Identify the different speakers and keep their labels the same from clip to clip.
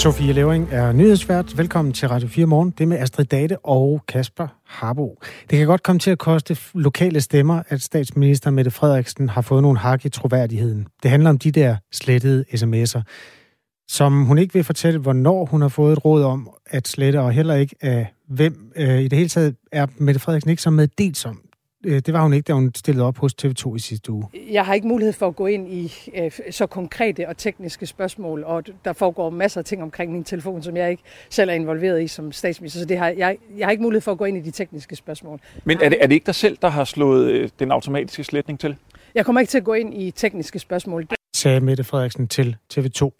Speaker 1: Sofie Levering er nyhedsvært. Velkommen til Radio 4 Morgen. Det er med Astrid Date og Kasper Harbo. Det kan godt komme til at koste lokale stemmer, at statsminister Mette Frederiksen har fået nogle hak i troværdigheden. Det handler om de der slettede sms'er, som hun ikke vil fortælle, hvornår hun har fået et råd om at slette, og heller ikke af hvem. Øh, I det hele taget er Mette Frederiksen ikke så meddelt som det var hun ikke, da hun stillede op hos TV2 i sidste uge.
Speaker 2: Jeg har ikke mulighed for at gå ind i øh, så konkrete og tekniske spørgsmål, og der foregår masser af ting omkring min telefon, som jeg ikke selv er involveret i som statsminister, så det har, jeg, jeg har ikke mulighed for at gå ind i de tekniske spørgsmål.
Speaker 3: Men er det, er det ikke dig selv, der har slået øh, den automatiske sletning til?
Speaker 2: Jeg kommer ikke til at gå ind i tekniske spørgsmål.
Speaker 1: Sagde Mette Frederiksen til TV2.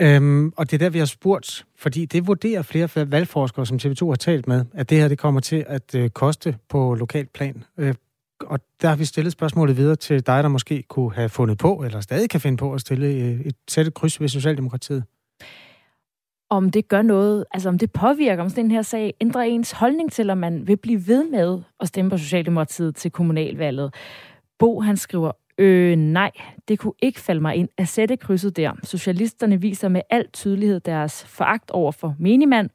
Speaker 1: Øhm, og det er der, vi har spurgt, fordi det vurderer flere valgforskere, som TV2 har talt med, at det her det kommer til at øh, koste på lokalt plan. Øh, og der har vi stillet spørgsmålet videre til dig, der måske kunne have fundet på, eller stadig kan finde på at stille øh, et sætte kryds ved Socialdemokratiet.
Speaker 4: Om det gør noget, altså om det påvirker, om den her sag ændrer ens holdning til, om man vil blive ved med at stemme på Socialdemokratiet til kommunalvalget. Bo, han skriver, Øh, nej, det kunne ikke falde mig ind at sætte krydset der. Socialisterne viser med al tydelighed deres foragt over for menigmand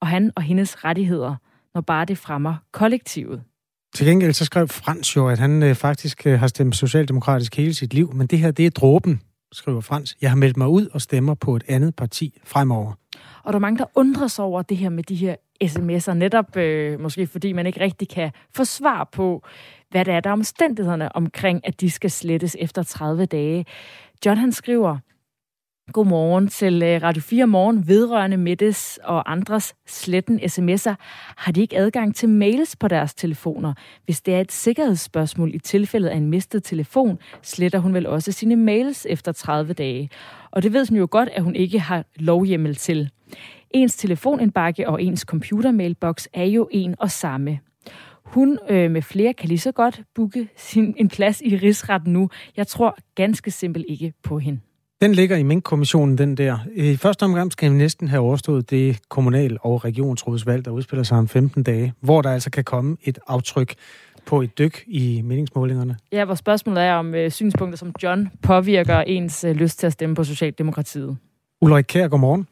Speaker 4: og han og hendes rettigheder, når bare det fremmer kollektivet.
Speaker 1: Til gengæld så skrev Frans jo, at han øh, faktisk øh, har stemt socialdemokratisk hele sit liv, men det her, det er dråben, skriver Frans. Jeg har meldt mig ud og stemmer på et andet parti fremover.
Speaker 4: Og der er mange, der undrer sig over det her med de her sms'er, netop øh, måske fordi man ikke rigtig kan få svar på, hvad det er, der er omstændighederne omkring, at de skal slettes efter 30 dage. John han skriver, Godmorgen til øh, Radio 4 Morgen vedrørende Mettes og andres sletten sms'er. Har de ikke adgang til mails på deres telefoner? Hvis det er et sikkerhedsspørgsmål i tilfældet af en mistet telefon, sletter hun vel også sine mails efter 30 dage. Og det ved hun jo godt, at hun ikke har lovhjemmel til. Ens telefonindbakke og ens computermailbox er jo en og samme. Hun øh, med flere kan lige så godt booke sin, en plads i rigsretten nu. Jeg tror ganske simpelt ikke på hende.
Speaker 1: Den ligger i Mink-kommissionen, den der. I første omgang skal vi næsten have overstået det kommunal- og regionsrådsvalg, der udspiller sig om 15 dage, hvor der altså kan komme et aftryk på et dyk i meningsmålingerne.
Speaker 4: Ja, hvor spørgsmålet er, om øh, synspunkter som John påvirker ens øh, lyst til at stemme på Socialdemokratiet.
Speaker 1: Ulrik Kær, godmorgen.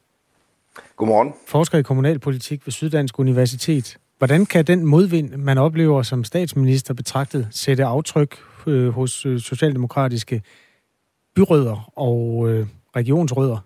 Speaker 5: Godmorgen.
Speaker 1: Forsker i kommunalpolitik ved Syddansk Universitet. Hvordan kan den modvind, man oplever som statsminister betragtet, sætte aftryk øh, hos øh, socialdemokratiske byrødder og øh, regionsrødder?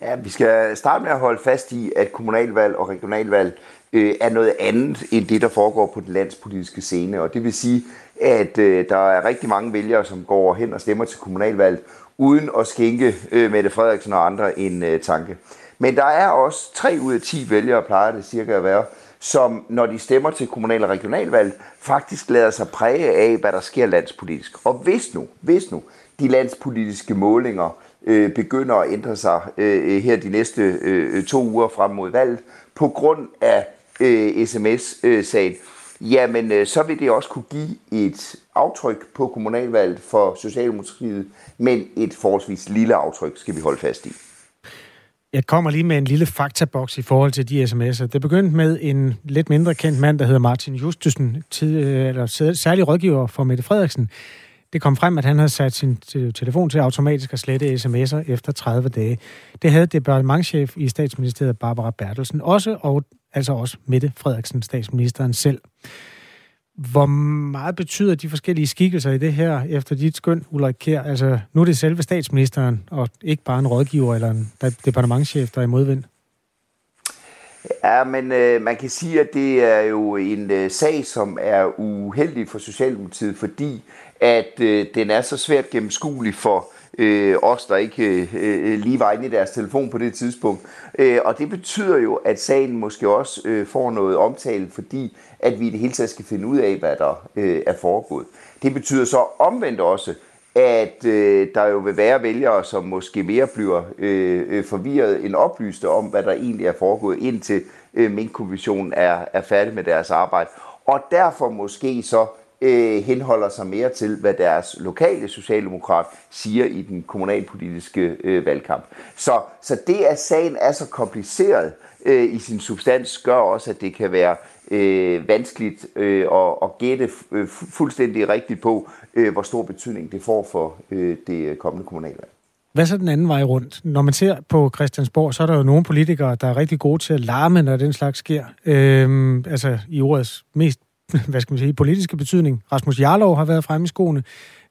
Speaker 5: Ja, vi skal starte med at holde fast i, at kommunalvalg og regionalvalg øh, er noget andet end det, der foregår på den landspolitiske scene. Og det vil sige, at øh, der er rigtig mange vælgere, som går hen og stemmer til kommunalvalg, uden at skænke øh, Mette Frederiksen og andre en øh, tanke. Men der er også 3 ud af 10 vælgere, plejer det cirka at være, som når de stemmer til kommunal- og regionalvalg, faktisk lader sig præge af, hvad der sker landspolitisk. Og hvis nu, hvis nu de landspolitiske målinger øh, begynder at ændre sig øh, her de næste øh, to uger frem mod valget, på grund af øh, sms-sagen, jamen øh, så vil det også kunne give et aftryk på kommunalvalget for Socialdemokratiet, men et forholdsvis lille aftryk skal vi holde fast i.
Speaker 1: Jeg kommer lige med en lille faktaboks i forhold til de sms'er. Det begyndte med en lidt mindre kendt mand, der hedder Martin Justusen, tid, øh, eller særlig rådgiver for Mette Frederiksen. Det kom frem, at han havde sat sin telefon til automatisk at slette sms'er efter 30 dage. Det havde departementchef i statsministeriet Barbara Bertelsen også, og altså også Mette Frederiksen, statsministeren selv. Hvor meget betyder de forskellige skikkelser i det her efter dit skøn, Ulrik Kjær? Altså, nu er det selve statsministeren, og ikke bare en rådgiver eller en departementchef, der er i modvind.
Speaker 5: Ja, men øh, man kan sige, at det er jo en øh, sag, som er uheldig for Socialdemokratiet, fordi at øh, den er så svært gennemskuelig for øh, os, der ikke øh, øh, lige var inde i deres telefon på det tidspunkt. Øh, og det betyder jo, at sagen måske også øh, får noget omtale, fordi at vi i det hele taget skal finde ud af, hvad der øh, er foregået. Det betyder så omvendt også, at øh, der jo vil være vælgere, som måske mere bliver øh, øh forvirret end oplyste om, hvad der egentlig er foregået, indtil øh, Mink-kommissionen er, er færdig med deres arbejde. Og derfor måske så øh, henholder sig mere til, hvad deres lokale socialdemokrat siger i den kommunalpolitiske øh, valgkamp. Så, så det, at sagen er så kompliceret øh, i sin substans, gør også, at det kan være øh, vanskeligt øh, at, at gætte øh, fuldstændig rigtigt på, øh, hvor stor betydning det får for øh, det kommende kommunalvalg.
Speaker 1: Hvad så den anden vej rundt? Når man ser på Christiansborg, så er der jo nogle politikere, der er rigtig gode til at larme, når den slags sker. Øhm, altså i ordets mest, hvad skal man sige, politiske betydning. Rasmus Jarlov har været fremme i skoene.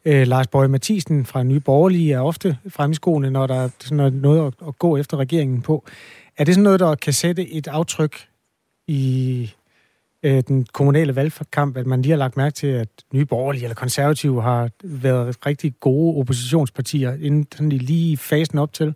Speaker 1: Øh, Lars Bøge Mathisen fra Nye Borgerlige er ofte fremme i skoene, når der er sådan noget at, at gå efter regeringen på. Er det sådan noget, der kan sætte et aftryk i øh, den kommunale valgkamp, at man lige har lagt mærke til, at Nye Borgerlige eller Konservative har været rigtig gode oppositionspartier inden sådan lige fasen op til?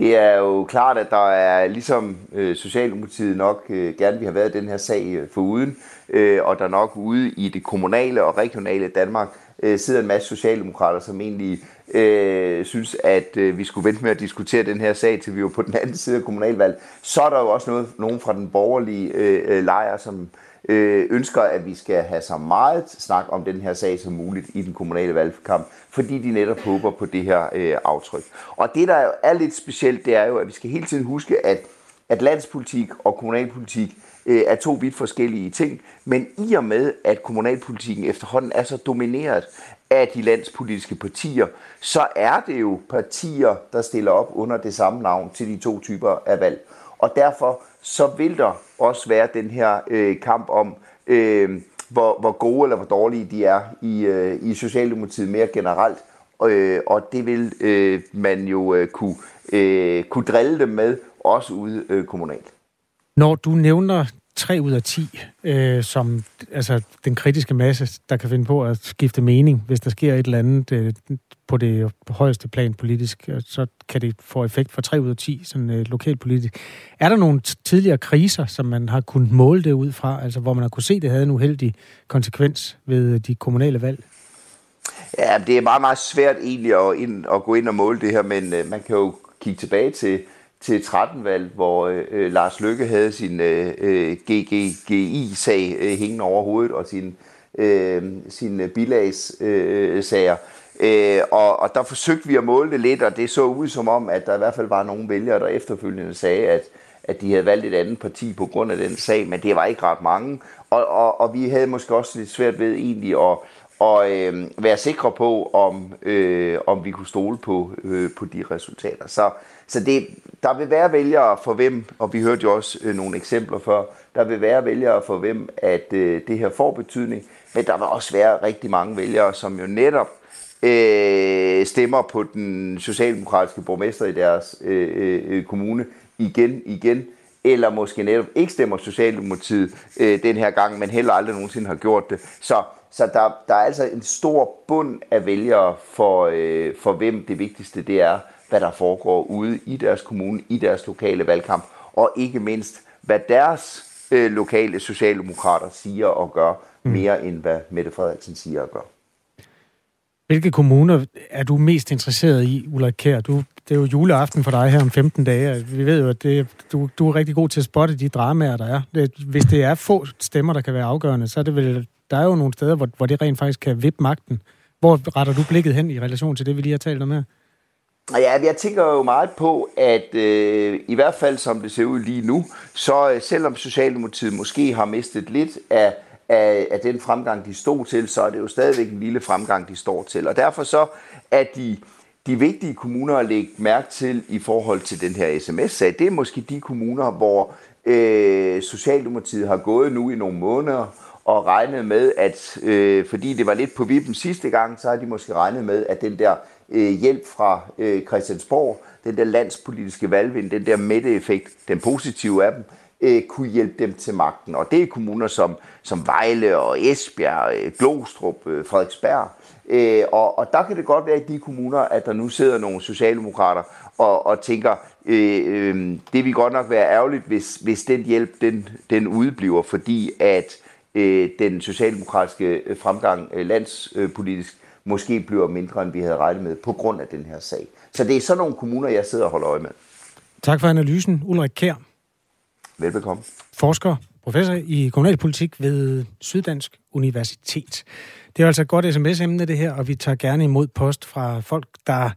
Speaker 5: Det er jo klart, at der er ligesom øh, Socialdemokratiet nok øh, gerne vil have været den her sag øh, for uden, øh, og der nok ude i det kommunale og regionale Danmark øh, sidder en masse socialdemokrater, som egentlig øh, synes, at øh, vi skulle vente med at diskutere den her sag, til vi var på den anden side af kommunalvalg. Så er der jo også noget, nogen fra den borgerlige øh, øh, lejr, som øh, ønsker, at vi skal have så meget snak om den her sag som muligt i den kommunale valgkamp, fordi de netop håber på det her øh, aftryk. Og det, der er lidt specielt, det er jo, at vi skal hele tiden huske, at, at landspolitik og kommunalpolitik øh, er to vidt forskellige ting, men i og med, at kommunalpolitikken efterhånden er så domineret af de landspolitiske partier, så er det jo partier, der stiller op under det samme navn til de to typer af valg. Og derfor så vil der også være den her øh, kamp om, øh, hvor, hvor gode eller hvor dårlige de er i, øh, i Socialdemokratiet mere generelt. Øh, og det vil øh, man jo øh, kunne, øh, kunne drille dem med, også ude øh, kommunalt.
Speaker 1: Når du nævner 3 ud af 10 øh, som altså, den kritiske masse, der kan finde på at skifte mening, hvis der sker et eller andet øh, på det højeste plan politisk, øh, så kan det få effekt for 3 ud af 10 sådan øh, lokalpolitisk. Er der nogle tidligere kriser, som man har kunnet måle det ud fra, altså hvor man har kunne se, at det havde en uheldig konsekvens ved øh, de kommunale valg?
Speaker 5: Ja, det er meget, meget svært egentlig at, ind, at gå ind og måle det her, men øh, man kan jo kigge tilbage til til 13-valg, hvor øh, øh Lars Lykke havde sin øh, øh GGGI-sag øh, hængende over hovedet og sin, øh, sin bilagssager. Øh, øh, øh, og, og der forsøgte vi at måle det lidt, og det så ud som om, at der i hvert fald var nogle vælgere, der efterfølgende sagde, at, at de havde valgt et andet parti på grund af den sag, men det var ikke ret mange. Og, og, og vi havde måske også lidt svært ved egentlig at og øh, være sikre på, om, øh, om vi kunne stole på, øh, på de resultater. Så, så det, der vil være vælgere for hvem, og vi hørte jo også øh, nogle eksempler før, der vil være vælgere for hvem, at øh, det her får betydning, men der vil også være rigtig mange vælgere, som jo netop øh, stemmer på den socialdemokratiske borgmester i deres øh, øh, øh kommune igen, igen, eller måske netop ikke stemmer Socialdemokratiet øh, den her gang, men heller aldrig nogensinde har gjort det. Så, så der, der er altså en stor bund af vælgere, for, øh, for hvem det vigtigste det er, hvad der foregår ude i deres kommune, i deres lokale valgkamp, og ikke mindst, hvad deres øh, lokale socialdemokrater siger og gør, mm. mere end hvad Mette Frederiksen siger og gør.
Speaker 1: Hvilke kommuner er du mest interesseret i, Ulrik Kær? Du, det er jo juleaften for dig her om 15 dage. Vi ved jo, at det, du, du er rigtig god til at spotte de dramaer, der er. Det, hvis det er få stemmer, der kan være afgørende, så er det vel, der er jo nogle steder, hvor, hvor det rent faktisk kan vippe magten. Hvor retter du blikket hen i relation til det, vi lige har talt om her?
Speaker 5: Ja, jeg tænker jo meget på, at øh, i hvert fald som det ser ud lige nu, så øh, selvom Socialdemokratiet måske har mistet lidt af, af, af den fremgang, de stod til, så er det jo stadigvæk en lille fremgang, de står til. Og derfor så er de, de vigtige kommuner at lægge mærke til i forhold til den her sms-sag, det er måske de kommuner, hvor øh, Socialdemokratiet har gået nu i nogle måneder og regnet med, at øh, fordi det var lidt på vippen sidste gang, så har de måske regnet med, at den der øh, hjælp fra øh, Christiansborg, den der landspolitiske valgvind, den der mætteeffekt, den positive af dem, øh, kunne hjælpe dem til magten. Og det er kommuner som, som Vejle og Esbjerg, øh, Glostrup, øh, Frederiksberg. Øh, og, og der kan det godt være i de kommuner, at der nu sidder nogle socialdemokrater og, og tænker, øh, øh, det vil godt nok være ærgerligt, hvis, hvis den hjælp den, den udbliver, fordi at øh, den socialdemokratiske fremgang øh, landspolitisk måske bliver mindre, end vi havde regnet med, på grund af den her sag. Så det er sådan nogle kommuner, jeg sidder og holder øje med.
Speaker 1: Tak for analysen, Ulrik Kær.
Speaker 5: Velbekomme.
Speaker 1: Forsker, professor i kommunalpolitik ved Syddansk Universitet. Det er altså et godt sms-emne, det her, og vi tager gerne imod post fra folk, der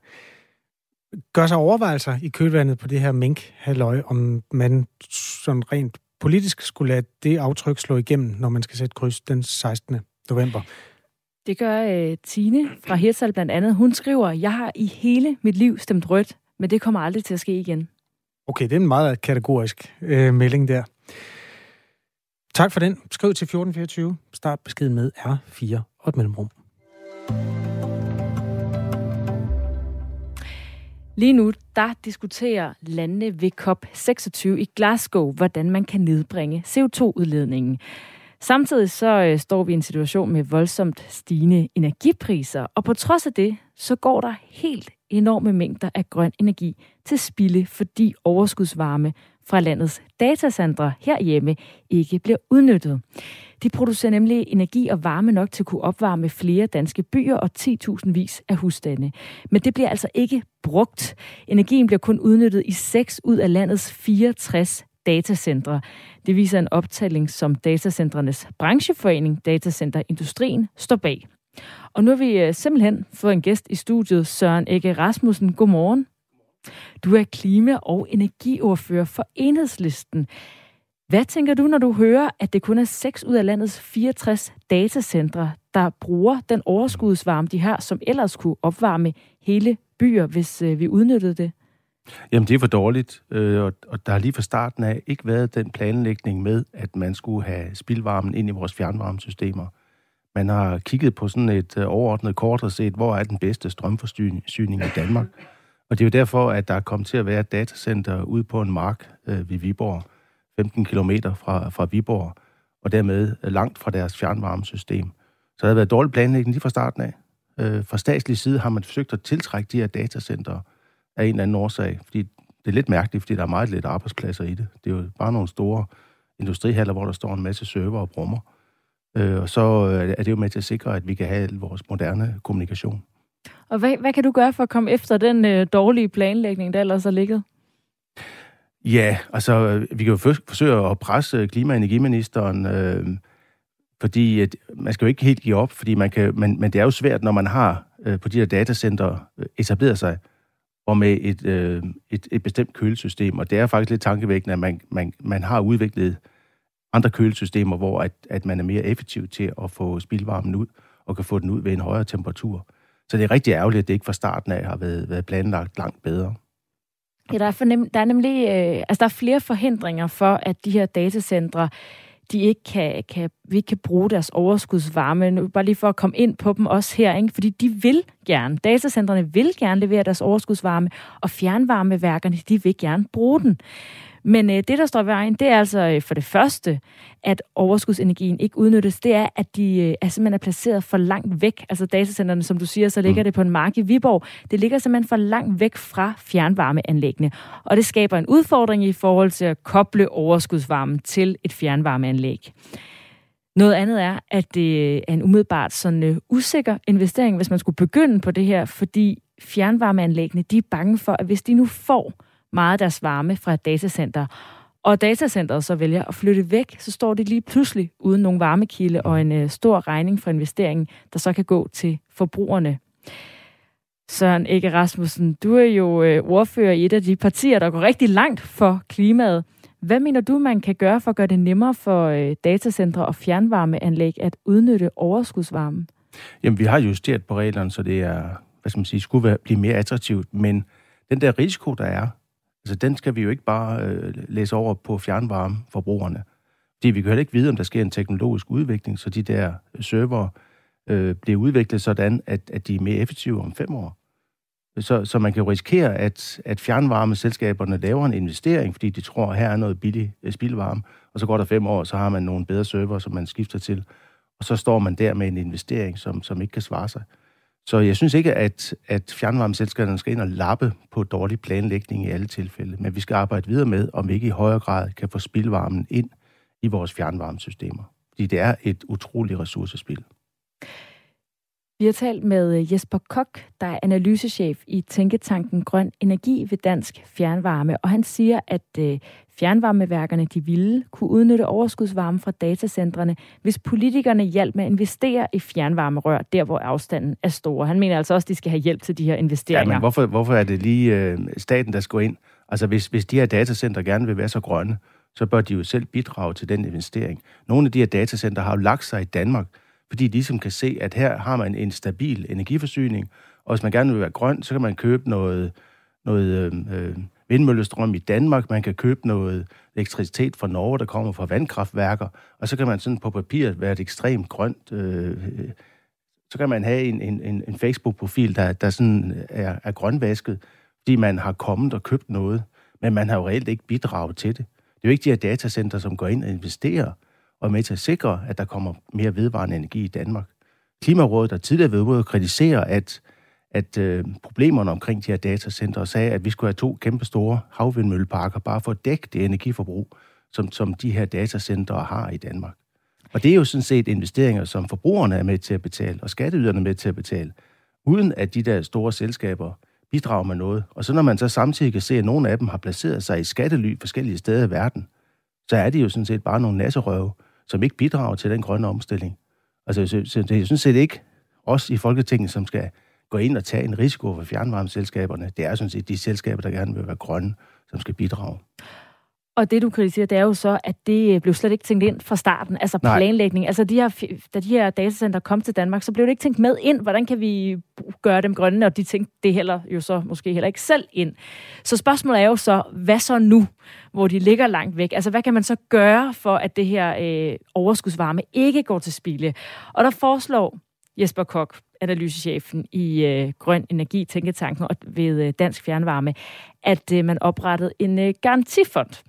Speaker 1: gør sig overvejelser i kølvandet på det her mink halløj om man sådan rent politisk skulle lade det aftryk slå igennem, når man skal sætte kryds den 16. november.
Speaker 4: Det gør øh, Tine fra Hirtshal blandt andet. Hun skriver, jeg har i hele mit liv stemt rødt, men det kommer aldrig til at ske igen.
Speaker 1: Okay, det er en meget kategorisk øh, melding der. Tak for den. Skriv til 1424. Start beskeden med R4 og et mellemrum.
Speaker 4: Lige nu, der diskuterer landene ved COP26 i Glasgow, hvordan man kan nedbringe CO2-udledningen. Samtidig så øh, står vi i en situation med voldsomt stigende energipriser, og på trods af det, så går der helt enorme mængder af grøn energi til spilde, fordi overskudsvarme fra landets datacentre herhjemme ikke bliver udnyttet. De producerer nemlig energi og varme nok til at kunne opvarme flere danske byer og 10.000 vis af husstande. Men det bliver altså ikke brugt. Energien bliver kun udnyttet i 6 ud af landets 64 datacentre. Det viser en optælling, som datacentrenes brancheforening, Datacenter Industrien, står bag. Og nu har vi øh, simpelthen fået en gæst i studiet, Søren Ege Rasmussen. Godmorgen. Du er klima- og energiordfører for Enhedslisten. Hvad tænker du, når du hører, at det kun er 6 ud af landets 64 datacentre, der bruger den overskudsvarme, de har, som ellers kunne opvarme hele byer, hvis øh, vi udnyttede det?
Speaker 6: Jamen, det er for dårligt, øh, og der har lige fra starten af ikke været den planlægning med, at man skulle have spildvarmen ind i vores fjernvarmesystemer. Man har kigget på sådan et øh, overordnet kort og set, hvor er den bedste strømforsyning i Danmark. Og det er jo derfor, at der er kommet til at være et datacenter ude på en mark øh, ved Viborg, 15 km fra, fra Viborg, og dermed øh, langt fra deres fjernvarmesystem. Så der har været dårlig planlægning lige fra starten af. Øh, fra statslig side har man forsøgt at tiltrække de her datacenter af en eller anden årsag, fordi det er lidt mærkeligt, fordi der er meget lidt arbejdspladser i det. Det er jo bare nogle store industrihaller, hvor der står en masse server og brummer. Øh, og så øh, er det jo med til at sikre, at vi kan have vores moderne kommunikation.
Speaker 4: Og hvad, hvad kan du gøre for at komme efter den øh, dårlige planlægning, der ellers har ligget?
Speaker 6: Ja, altså, vi kan jo først forsøge at presse øh, klima- og energiministeren, øh, fordi at man skal jo ikke helt give op, fordi man kan, men, men det er jo svært, når man har øh, på de her datacenter øh, etableret sig, og med et, øh, et, et bestemt kølesystem. Og det er faktisk lidt tankevækkende, at man, man, man har udviklet andre kølesystemer, hvor at, at man er mere effektiv til at få spildvarmen ud, og kan få den ud ved en højere temperatur. Så det er rigtig ærgerligt, at det ikke fra starten af har været, været planlagt langt bedre.
Speaker 4: Ja, der er, fornem, der er nemlig øh, altså der er flere forhindringer for, at de her datacentre de ikke kan, kan, vi ikke kan bruge deres overskudsvarme. Nu, bare lige for at komme ind på dem også her, ikke? fordi de vil gerne, datacentrene vil gerne levere deres overskudsvarme, og fjernvarmeværkerne, de vil gerne bruge den. Men øh, det, der står i vejen, det er altså øh, for det første, at overskudsenergien ikke udnyttes. Det er, at de øh, er simpelthen er placeret for langt væk. Altså datacenterne, som du siger, så ligger mm. det på en mark i Viborg. Det ligger simpelthen for langt væk fra fjernvarmeanlæggene. Og det skaber en udfordring i forhold til at koble overskudsvarmen til et fjernvarmeanlæg. Noget andet er, at det er en umiddelbart sådan uh, usikker investering, hvis man skulle begynde på det her, fordi fjernvarmeanlæggene, de er bange for, at hvis de nu får meget af deres varme fra et datacenter, og datacenteret så vælger at flytte væk, så står de lige pludselig uden nogen varmekilde og en øh, stor regning for investeringen, der så kan gå til forbrugerne. Søren Ikke Rasmussen, du er jo øh, ordfører i et af de partier, der går rigtig langt for klimaet. Hvad mener du, man kan gøre for at gøre det nemmere for øh, datacentre og fjernvarmeanlæg at udnytte overskudsvarmen?
Speaker 6: Jamen, vi har justeret på reglerne, så det er, hvad skal man sige, skulle være, blive mere attraktivt, men den der risiko, der er, Altså, den skal vi jo ikke bare øh, læse over på fjernvarmeforbrugerne. Fordi vi kan heller ikke vide, om der sker en teknologisk udvikling, så de der server øh, bliver udviklet sådan, at, at de er mere effektive om fem år. Så, så man kan jo risikere, at, at fjernvarmeselskaberne laver en investering, fordi de tror, at her er noget billig øh, spildvarme, og så går der fem år, så har man nogle bedre server, som man skifter til, og så står man der med en investering, som, som ikke kan svare sig. Så jeg synes ikke, at, at fjernvarmeselskaberne skal ind og lappe på dårlig planlægning i alle tilfælde, men vi skal arbejde videre med, om vi ikke i højere grad kan få spildvarmen ind i vores fjernvarmesystemer. Fordi det er et utroligt ressourcespil.
Speaker 4: Vi har talt med øh, Jesper Kok, der er analysechef i Tænketanken Grøn Energi ved Dansk Fjernvarme, og han siger, at øh, fjernvarmeværkerne de ville kunne udnytte overskudsvarme fra datacentrene, hvis politikerne hjalp med at investere i fjernvarmerør, der hvor afstanden er stor. Han mener altså også, at de skal have hjælp til de her investeringer.
Speaker 6: Ja, men hvorfor, hvorfor er det lige øh, staten, der skal gå ind? Altså hvis, hvis de her datacenter gerne vil være så grønne, så bør de jo selv bidrage til den investering. Nogle af de her datacenter har jo lagt sig i Danmark, fordi de ligesom kan se, at her har man en stabil energiforsyning, og hvis man gerne vil være grøn, så kan man købe noget, noget øh, vindmøllestrøm i Danmark, man kan købe noget elektricitet fra Norge, der kommer fra vandkraftværker, og så kan man sådan på papiret være et ekstremt grønt... Øh, øh så kan man have en, en, en Facebook-profil, der, der sådan er, er grønvasket, fordi man har kommet og købt noget, men man har jo reelt ikke bidraget til det. Det er jo ikke de her datacenter, som går ind og investerer og med til at sikre, at der kommer mere vedvarende energi i Danmark. Klimarådet har tidligere været ude og kritisere, at at øh, problemerne omkring de her datacenter sagde, at vi skulle have to kæmpe store havvindmølleparker, bare for at dække det energiforbrug, som, som de her datacenter har i Danmark. Og det er jo sådan set investeringer, som forbrugerne er med til at betale, og skatteyderne er med til at betale, uden at de der store selskaber bidrager med noget. Og så når man så samtidig kan se, at nogle af dem har placeret sig i skattely forskellige steder i verden, så er de jo sådan set bare nogle nasserøve, som ikke bidrager til den grønne omstilling. Altså, så, så det er sådan set ikke os i Folketinget, som skal gå ind og tage en risiko for fjernvarmeselskaberne. Det er sådan set de selskaber, der gerne vil være grønne, som skal bidrage.
Speaker 4: Og det, du kritiserer, det er jo så, at det blev slet ikke tænkt ind fra starten, altså Nej. planlægning. Altså, de her, da de her datacenter kom til Danmark, så blev det ikke tænkt med ind, hvordan kan vi gøre dem grønne, og de tænkte det heller jo så måske heller ikke selv ind. Så spørgsmålet er jo så, hvad så nu, hvor de ligger langt væk? Altså, hvad kan man så gøre for, at det her øh, overskudsvarme ikke går til spilde? Og der foreslår Jesper Kok, analysechefen i øh, Grøn Energi Tænketanken og ved øh, Dansk Fjernvarme, at øh, man oprettede en øh, garantifond,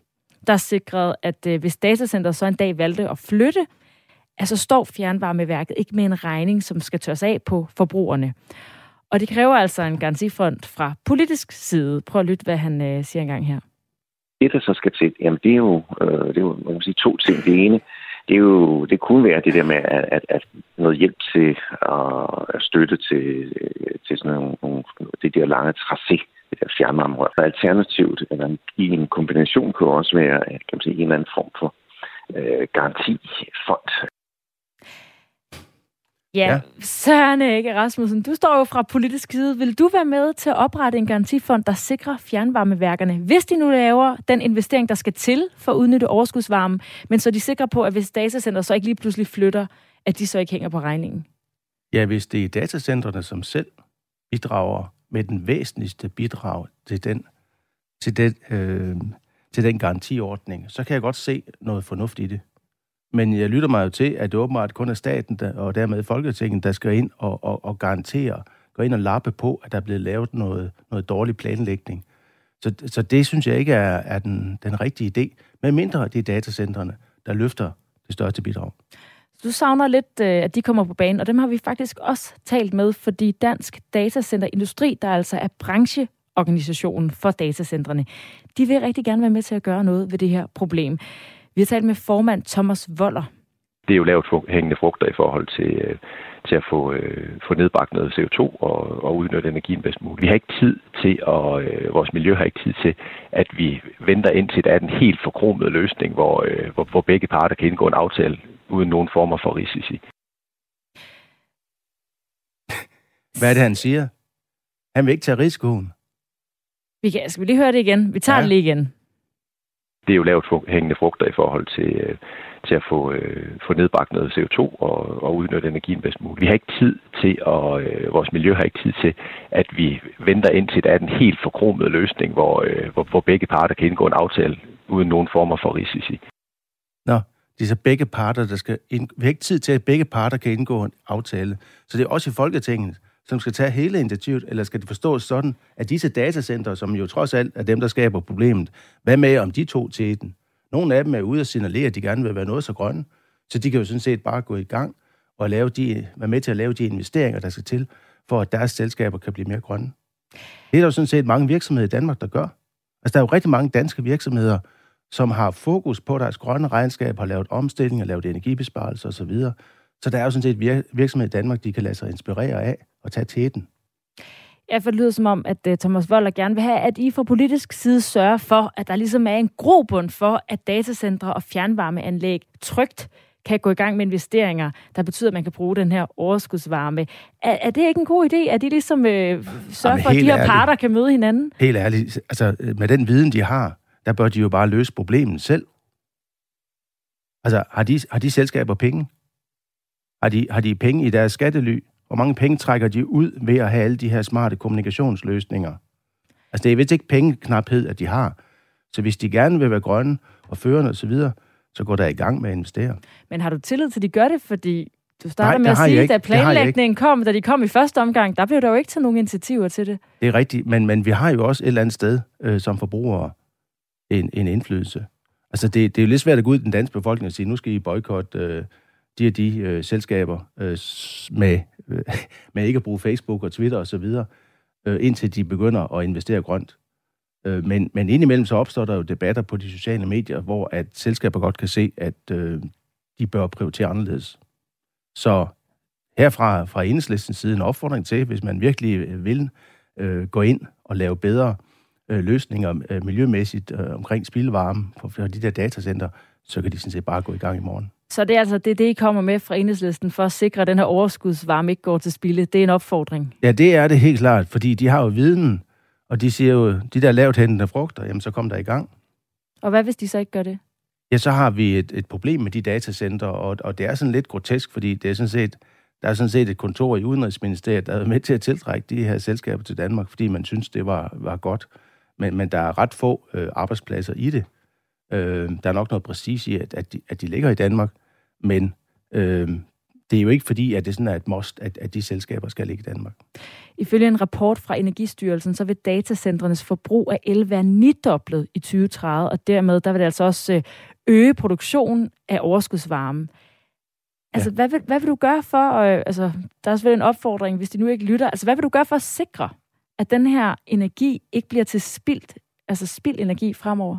Speaker 4: der sikrede, at øh, hvis datacenteret så en dag valgte at flytte, altså står fjernvarmeværket ikke med en regning, som skal tørres af på forbrugerne. Og det kræver altså en garantifond fra politisk side. Prøv at lytte, hvad han øh, siger engang her.
Speaker 7: Det, der så skal til, jamen det er jo, øh, det er jo man kan sige, to ting. Det ene, det, er jo, det kunne være det der med at, at, at noget hjælp til at støtte til, øh, til sådan nogle, nogle det der lange tracé, fjernvarmerør. Alternativt, eller i en kombination kunne også være kan man sige, en eller anden form for øh, garantifond.
Speaker 4: Ja, ja. Søren ikke Rasmussen, du står jo fra politisk side. Vil du være med til at oprette en garantifond, der sikrer fjernvarmeværkerne, hvis de nu laver den investering, der skal til for at udnytte overskudsvarme, men så er de sikre på, at hvis datacenter så ikke lige pludselig flytter, at de så ikke hænger på regningen?
Speaker 6: Ja, hvis det er datacentrene, som selv bidrager med den væsentligste bidrag til den, til den, øh, til den garantiordning, så kan jeg godt se noget fornuftigt i det. Men jeg lytter mig jo til, at det åbenbart kun er staten, der, og dermed Folketinget, der skal ind og, og, og garantere, gå ind og lappe på, at der er blevet lavet noget, noget dårlig planlægning. Så, så det synes jeg ikke er, er den, den rigtige idé, medmindre det er datacentrene, der løfter det største bidrag.
Speaker 4: Du savner lidt, øh, at de kommer på banen, og dem har vi faktisk også talt med, fordi Dansk Datacenter Industri, der altså er brancheorganisationen for datacentrene, de vil rigtig gerne være med til at gøre noget ved det her problem. Vi har talt med formand Thomas Voller.
Speaker 8: Det er jo lavt hængende frugter i forhold til, øh, til at få, øh, få nedbragt noget CO2 og, og udnytte energien bedst muligt. Vi har ikke tid til, og øh, vores miljø har ikke tid til, at vi venter indtil der er en helt forkromet løsning, hvor, øh, hvor, hvor begge parter kan indgå en aftale uden nogen former for risici.
Speaker 6: Hvad er det, han siger? Han vil ikke tage risikoen.
Speaker 4: Vi kan, skal vi lige høre det igen? Vi tager ja. det lige igen
Speaker 8: det er jo lavt hængende frugter i forhold til, øh, til at få, øh, få nedbragt noget CO2 og, og udnytte energien bedst muligt. Vi har ikke tid til, og øh, vores miljø har ikke tid til, at vi venter indtil der er en helt forkromet løsning, hvor, øh, hvor, hvor begge parter kan indgå en aftale uden nogen former for risici.
Speaker 6: Nå, det er så begge parter, der skal... Ind... Vi har ikke tid til, at begge parter kan indgå en aftale. Så det er også i Folketinget, som skal tage hele initiativet, eller skal det forstås sådan, at disse datacenter, som jo trods alt er dem, der skaber problemet, hvad med om de to til den? Nogle af dem er ude og signalere, at de gerne vil være noget så grønne, så de kan jo sådan set bare gå i gang og lave de, være med til at lave de investeringer, der skal til, for at deres selskaber kan blive mere grønne. Det er der jo sådan set mange virksomheder i Danmark, der gør. Altså, der er jo rigtig mange danske virksomheder, som har fokus på deres grønne regnskab, har lavet omstilling og lavet energibesparelser osv. Så der er jo sådan set virksomheder i Danmark, de kan lade sig inspirere af og tage tæten.
Speaker 4: Ja, for det lyder som om, at uh, Thomas Voller gerne vil have, at I fra politisk side sørger for, at der ligesom er en grobund for, at datacentre og fjernvarmeanlæg trygt kan gå i gang med investeringer, der betyder, at man kan bruge den her overskudsvarme. Er, er det ikke en god idé, at de ligesom øh, sørger for, at de her ærligt, parter kan møde hinanden?
Speaker 6: Helt ærligt, altså med den viden, de har, der bør de jo bare løse problemet selv. Altså, har de, har de selskaber penge? Har de, har de penge i deres skattely? Hvor mange penge trækker de ud ved at have alle de her smarte kommunikationsløsninger? Altså, det er vist ikke pengeknaphed, at de har. Så hvis de gerne vil være grønne og førende osv., så, videre, så går der i gang med at investere.
Speaker 4: Men har du tillid til, at de gør det? Fordi du starter
Speaker 6: Nej,
Speaker 4: med at sige, at planlægningen kom, da de kom i første omgang, der blev der jo ikke taget nogen initiativer til det.
Speaker 6: Det er rigtigt, men, men vi har jo også et eller andet sted øh, som forbrugere en, en indflydelse. Altså, det, det er jo lidt svært at gå ud i den danske befolkning og sige, nu skal I boykotte øh, de og de øh, selskaber øh, med, med ikke at bruge Facebook og Twitter osv., øh, indtil de begynder at investere grønt. Øh, men, men indimellem så opstår der jo debatter på de sociale medier, hvor at selskaber godt kan se, at øh, de bør prioritere anderledes. Så herfra fra enhedslistens side en opfordring til, hvis man virkelig øh, vil øh, gå ind og lave bedre øh, løsninger øh, miljømæssigt øh, omkring spildvarme for, for de der datacenter, så kan de sådan set bare gå i gang i morgen.
Speaker 4: Så det er altså det, er det, I kommer med fra enhedslisten for at sikre, at den her overskudsvarme ikke går til spilde. Det er en opfordring.
Speaker 6: Ja, det er det helt klart, fordi de har jo viden, og de siger jo, de der lavt hændende frugter, jamen så kom der i gang.
Speaker 4: Og hvad hvis de så ikke gør det?
Speaker 6: Ja, så har vi et, et problem med de datacenter, og, og det er sådan lidt grotesk, fordi det er sådan set, der er sådan set et kontor i Udenrigsministeriet, der er med til at tiltrække de her selskaber til Danmark, fordi man synes, det var, var godt. Men, men der er ret få øh, arbejdspladser i det. Øh, der er nok noget præcis i, at, at, de, at de ligger i Danmark, men øh, det er jo ikke fordi, at det sådan er et must, at, at de selskaber skal ligge i Danmark.
Speaker 4: Ifølge en rapport fra Energistyrelsen, så vil datacentrenes forbrug af el være nidoblet i 2030, og dermed der vil det altså også øh, øge produktionen af overskudsvarme. Altså, ja. hvad, vil, hvad vil du gøre for, øh, altså, der er selvfølgelig en opfordring, hvis de nu ikke lytter, altså, hvad vil du gøre for at sikre, at den her energi ikke bliver til spildt, altså spild energi fremover?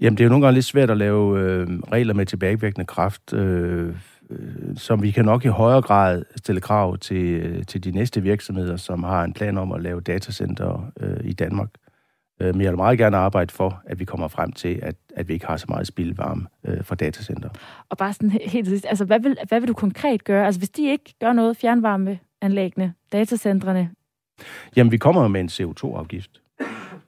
Speaker 6: Jamen, det er jo nogle gange lidt svært at lave øh, regler med tilbagevirkende kraft, øh, øh, som vi kan nok i højere grad stille krav til, øh, til de næste virksomheder, som har en plan om at lave datacenter øh, i Danmark. Øh, men jeg vil meget gerne arbejde for, at vi kommer frem til, at, at vi ikke har så meget spildvarme øh, fra datacenter.
Speaker 4: Og bare sådan he- helt sidst, altså, hvad vil, hvad vil du konkret gøre? Altså, hvis de ikke gør noget, fjernvarmeanlæggene, datacentrene,
Speaker 6: Jamen, vi kommer jo med en CO2-afgift.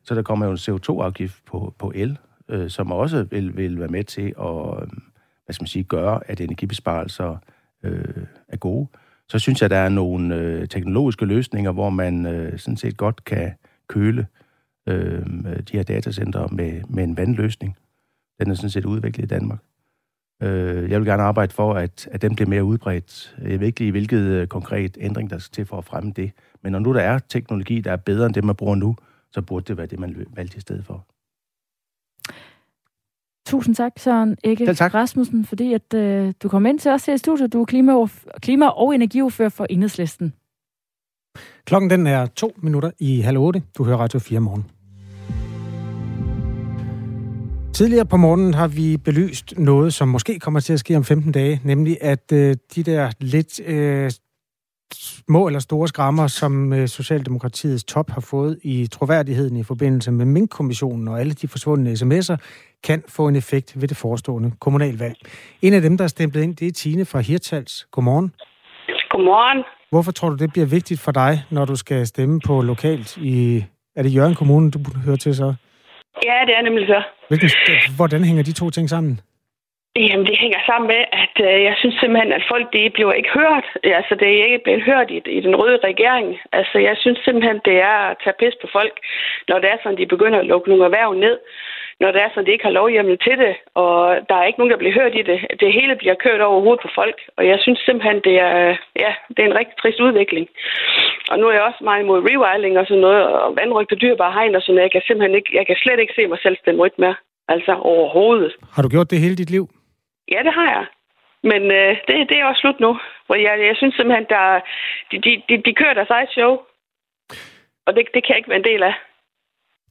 Speaker 6: Så der kommer jo en CO2-afgift på, på el, øh, som også vil, vil være med til at øh, hvad skal man sige, gøre, at energibesparelser øh, er gode. Så synes jeg, der er nogle øh, teknologiske løsninger, hvor man øh, sådan set godt kan køle øh, de her datacenter med, med en vandløsning. Den er sådan set udviklet i Danmark. Øh, jeg vil gerne arbejde for, at, at den bliver mere udbredt. Jeg ved ikke lige, hvilket øh, konkret ændring, der skal til for at fremme det. Men når nu der er teknologi, der er bedre end det, man bruger nu, så burde det være det, man valgte i stedet for.
Speaker 4: Tusind tak, Søren Ikke
Speaker 6: Selv tak.
Speaker 4: Rasmussen, fordi at, øh, du kom ind til os her i studiet. Du er klima- klima- og energiordfører for Enhedslisten.
Speaker 1: Klokken den er to minutter i halv otte. Du hører Radio 4 morgen. Tidligere på morgenen har vi belyst noget, som måske kommer til at ske om 15 dage, nemlig at øh, de der lidt øh, små eller store skrammer, som øh, Socialdemokratiets top har fået i troværdigheden i forbindelse med Mink-kommissionen og alle de forsvundne sms'er, kan få en effekt ved det forestående kommunalvalg. En af dem, der er stemplet ind, det er Tine fra Hirtals. Godmorgen.
Speaker 9: Godmorgen.
Speaker 1: Hvorfor tror du, det bliver vigtigt for dig, når du skal stemme på lokalt i... Er det Jørgen Kommune, du hører til så?
Speaker 9: Ja, det er nemlig så.
Speaker 1: Hvilken, hvordan hænger de to ting sammen?
Speaker 9: Jamen, det hænger sammen med, at øh, jeg synes simpelthen, at folk de bliver ikke hørt. Altså, det er ikke blevet hørt i, i den røde regering. Altså, jeg synes simpelthen, det er at tage pis på folk, når det er sådan, de begynder at lukke nogle erhverv ned. Når det er sådan, de ikke har lovhjemmel til det, og der er ikke nogen, der bliver hørt i det. Det hele bliver kørt over hovedet på folk, og jeg synes simpelthen, det er, ja, det er en rigtig trist udvikling. Og nu er jeg også meget imod rewilding og sådan noget, og vandrygt og dyrbare hegn og sådan noget. Jeg kan simpelthen ikke, jeg kan slet ikke se mig selv stemme rødt mere. Altså overhovedet.
Speaker 1: Har du gjort det hele dit liv?
Speaker 9: Ja, det har jeg. Men øh, det, det er også slut nu. For jeg, jeg synes simpelthen, der, de, de, de, kører deres eget show. Og det, det kan jeg ikke være en del af.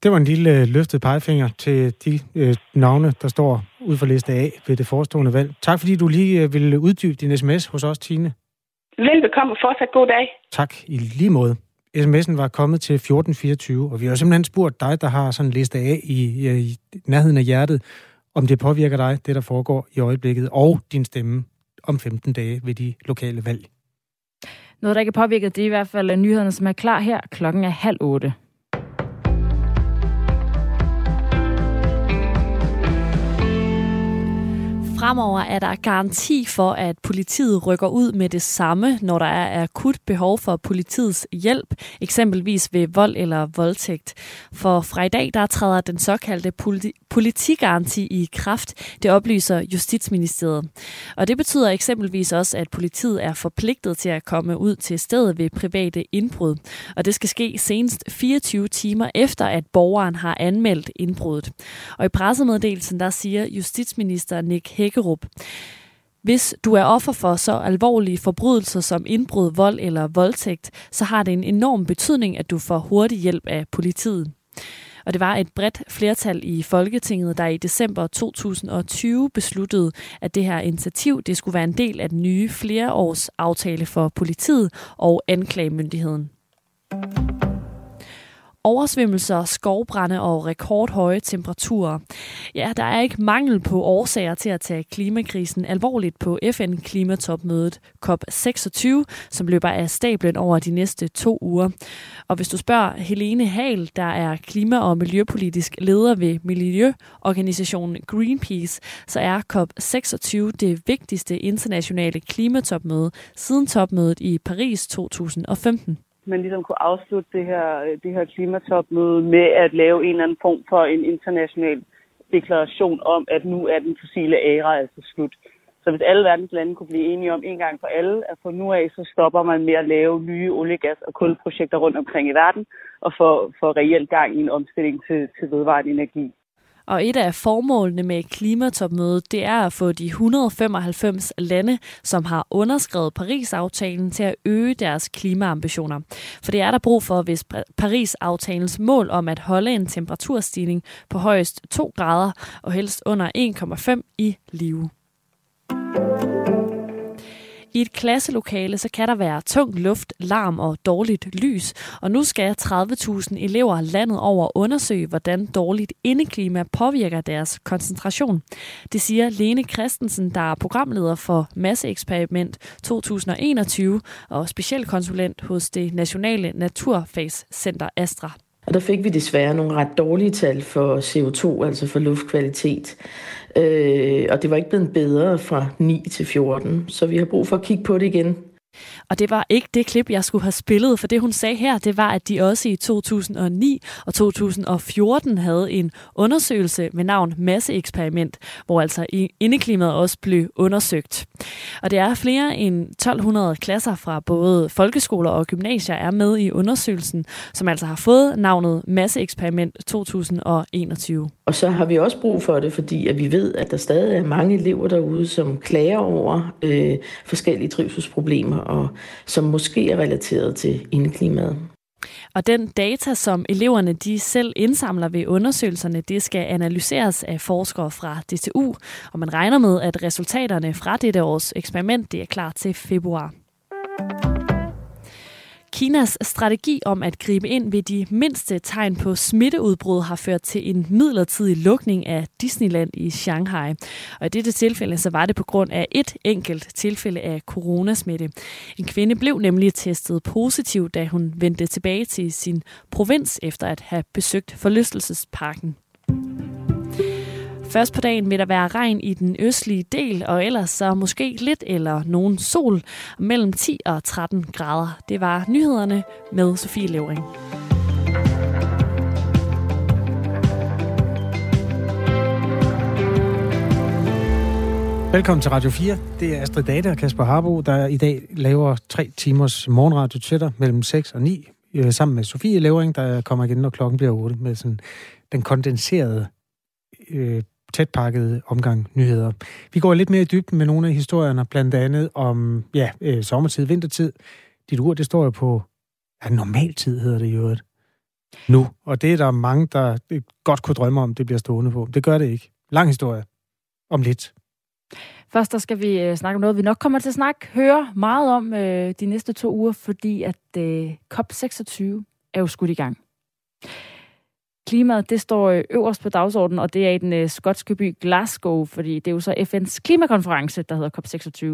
Speaker 1: Det var en lille øh, løftet pegefinger til de øh, navne, der står ud for liste A ved det forestående valg. Tak fordi du lige øh, ville uddybe din sms hos os, Tine.
Speaker 9: Velbekomme og fortsat god dag.
Speaker 1: Tak i lige måde. SMS'en var kommet til 1424, og vi har simpelthen spurgt dig, der har sådan en liste A i, i nærheden af hjertet, om det påvirker dig, det der foregår i øjeblikket, og din stemme om 15 dage ved de lokale valg.
Speaker 4: Noget, der ikke er påvirket, det er i hvert fald nyhederne, som er klar her. Klokken er halv otte.
Speaker 10: Fremover er der garanti for, at politiet rykker ud med det samme, når der er akut behov for politiets hjælp, eksempelvis ved vold eller voldtægt. For fra i dag, der træder den såkaldte politi- politigaranti i kraft, det oplyser Justitsministeriet. Og det betyder eksempelvis også, at politiet er forpligtet til at komme ud til stedet ved private indbrud. Og det skal ske senest 24 timer efter, at borgeren har anmeldt indbruddet. Og i pressemeddelelsen, der siger justitsminister Nick Hækkerup, hvis du er offer for så alvorlige forbrydelser som indbrud, vold eller voldtægt, så har det en enorm betydning, at du får hurtig hjælp af politiet. Og det var et bredt flertal i Folketinget, der i december 2020 besluttede, at det her initiativ det skulle være en del af den nye flereårs aftale for politiet og anklagemyndigheden. Oversvømmelser, skovbrænde og rekordhøje temperaturer. Ja, der er ikke mangel på årsager til at tage klimakrisen alvorligt på FN-klimatopmødet COP26, som løber af stablen over de næste to uger. Og hvis du spørger Helene Hal, der er klima- og miljøpolitisk leder ved miljøorganisationen Greenpeace, så er COP26 det vigtigste internationale klimatopmøde siden topmødet i Paris 2015
Speaker 11: man ligesom kunne afslutte det her, øh, det her klimatopmøde med at lave en eller anden form for en international deklaration om, at nu er den fossile æra altså slut. Så hvis alle verdens lande kunne blive enige om en gang for alle, at fra nu af så stopper man med at lave nye olie, gas og kulprojekter rundt omkring i verden, og få, få reelt gang i en omstilling til, til vedvarende energi.
Speaker 10: Og et af formålene med klimatopmødet, det er at få de 195 lande, som har underskrevet Paris-aftalen til at øge deres klimaambitioner. For det er der brug for, hvis Paris-aftalens mål om at holde en temperaturstigning på højst 2 grader og helst under 1,5 i live. I et klasselokale så kan der være tung luft, larm og dårligt lys, og nu skal 30.000 elever landet over undersøge, hvordan dårligt indeklima påvirker deres koncentration. Det siger Lene Christensen, der er programleder for Masseeksperiment 2021 og specialkonsulent hos det Nationale Naturfagscenter Astra.
Speaker 12: Og der fik vi desværre nogle ret dårlige tal for CO2, altså for luftkvalitet. Øh, og det var ikke blevet bedre fra 9 til 14, så vi har brug for at kigge på det igen.
Speaker 10: Og det var ikke det klip, jeg skulle have spillet, for det hun sagde her, det var, at de også i 2009 og 2014 havde en undersøgelse med navn Masseeksperiment, hvor altså indeklimaet også blev undersøgt. Og det er flere end 1200 klasser fra både folkeskoler og gymnasier er med i undersøgelsen, som altså har fået navnet Masseeksperiment 2021.
Speaker 12: Og så har vi også brug for det, fordi at vi ved, at der stadig er mange elever derude, som klager over øh, forskellige trivselsproblemer og som måske er relateret til indeklimaet.
Speaker 10: Og den data, som eleverne de selv indsamler ved undersøgelserne, det skal analyseres af forskere fra DTU, og man regner med, at resultaterne fra dette års eksperiment det er klar til februar. Kinas strategi om at gribe ind ved de mindste tegn på smitteudbrud har ført til en midlertidig lukning af Disneyland i Shanghai. Og i dette tilfælde så var det på grund af et enkelt tilfælde af coronasmitte. En kvinde blev nemlig testet positiv, da hun vendte tilbage til sin provins efter at have besøgt forlystelsesparken. Først på dagen vil der være regn i den østlige del, og ellers så måske lidt eller nogen sol mellem 10 og 13 grader. Det var nyhederne med Sofie Levering.
Speaker 1: Velkommen til Radio 4. Det er Astrid Data og Kasper Harbo, der i dag laver tre timers morgenradio til dig mellem 6 og 9, øh, sammen med Sofie Levering, der kommer igen, når klokken bliver 8, med sådan den kondenserede øh, tætpakket omgang nyheder. Vi går lidt mere i dybden med nogle af historierne, blandt andet om ja, øh, sommertid, vintertid. Dit ur, det står jo på ja, normaltid, hedder det i øvrigt. Nu. Og det er der mange, der godt kunne drømme om, det bliver stående på. Det gør det ikke. Lang historie. Om lidt.
Speaker 4: Først der skal vi øh, snakke om noget, vi nok kommer til at snakke, høre meget om øh, de næste to uger, fordi at øh, COP26 er jo skudt i gang. Klimaet, det står øh, øverst på dagsordenen, og det er i den øh, skotske by Glasgow, fordi det er jo så FN's klimakonference, der hedder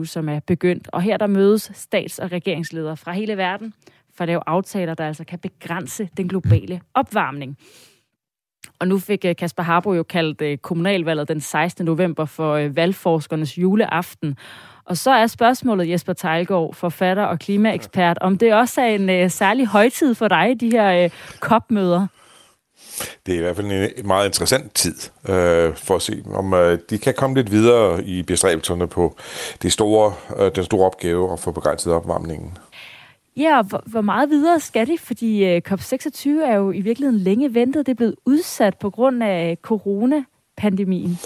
Speaker 4: COP26, som er begyndt. Og her der mødes stats- og regeringsledere fra hele verden for at lave aftaler, der altså kan begrænse den globale opvarmning. Og nu fik øh, Kasper Harbo jo kaldt kommunalvalget den 16. november for valgforskernes juleaften. Og så er spørgsmålet, Jesper Tejlgaard, forfatter og klimaekspert, om det også er en særlig højtid for dig, de her COP-møder?
Speaker 13: Det er i hvert fald en meget interessant tid øh, for at se, om øh, de kan komme lidt videre i bestræbelserne på det store, øh, den store opgave at få begrænset opvarmningen.
Speaker 4: Ja, og hvor, meget videre skal de? Fordi øh, COP26 er jo i virkeligheden længe ventet. Det er blevet udsat på grund af coronapandemien.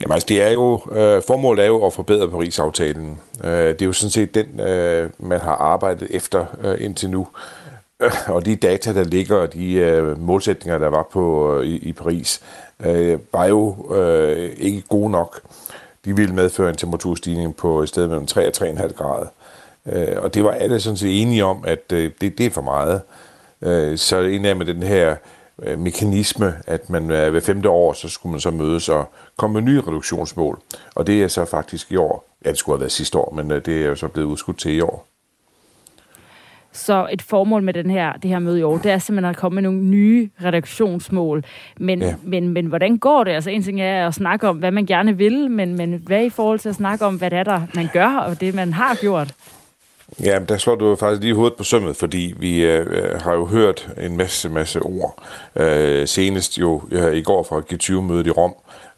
Speaker 13: Jamen altså, det er jo, øh, formålet er jo at forbedre Paris-aftalen. Øh, det er jo sådan set den, øh, man har arbejdet efter øh, indtil nu. Øh, Øh, og de data, der ligger, og de øh, målsætninger, der var på øh, i, i Paris, øh, var jo øh, ikke gode nok. De ville medføre en temperaturstigning på et sted mellem 3 og 3,5 grader. Øh, og det var alle sådan set enige om, at øh, det, det er for meget. Øh, så en af med den her øh, mekanisme, at man øh, ved femte år, så skulle man så mødes og komme med nye reduktionsmål. Og det er så faktisk i år. Ja, det skulle have været sidste år, men øh, det er jo så blevet udskudt til i år.
Speaker 4: Så et formål med den her, det her møde i år, det er simpelthen at komme med nogle nye redaktionsmål. Men, ja. men, men hvordan går det? Altså en ting er at snakke om, hvad man gerne vil, men, men hvad i forhold til at snakke om, hvad det er, der man gør, og det man har gjort?
Speaker 13: Ja, der slår du faktisk lige hovedet på sømmet, fordi vi øh, har jo hørt en masse, masse ord. Øh, senest jo øh, i går fra G20-mødet i Rom,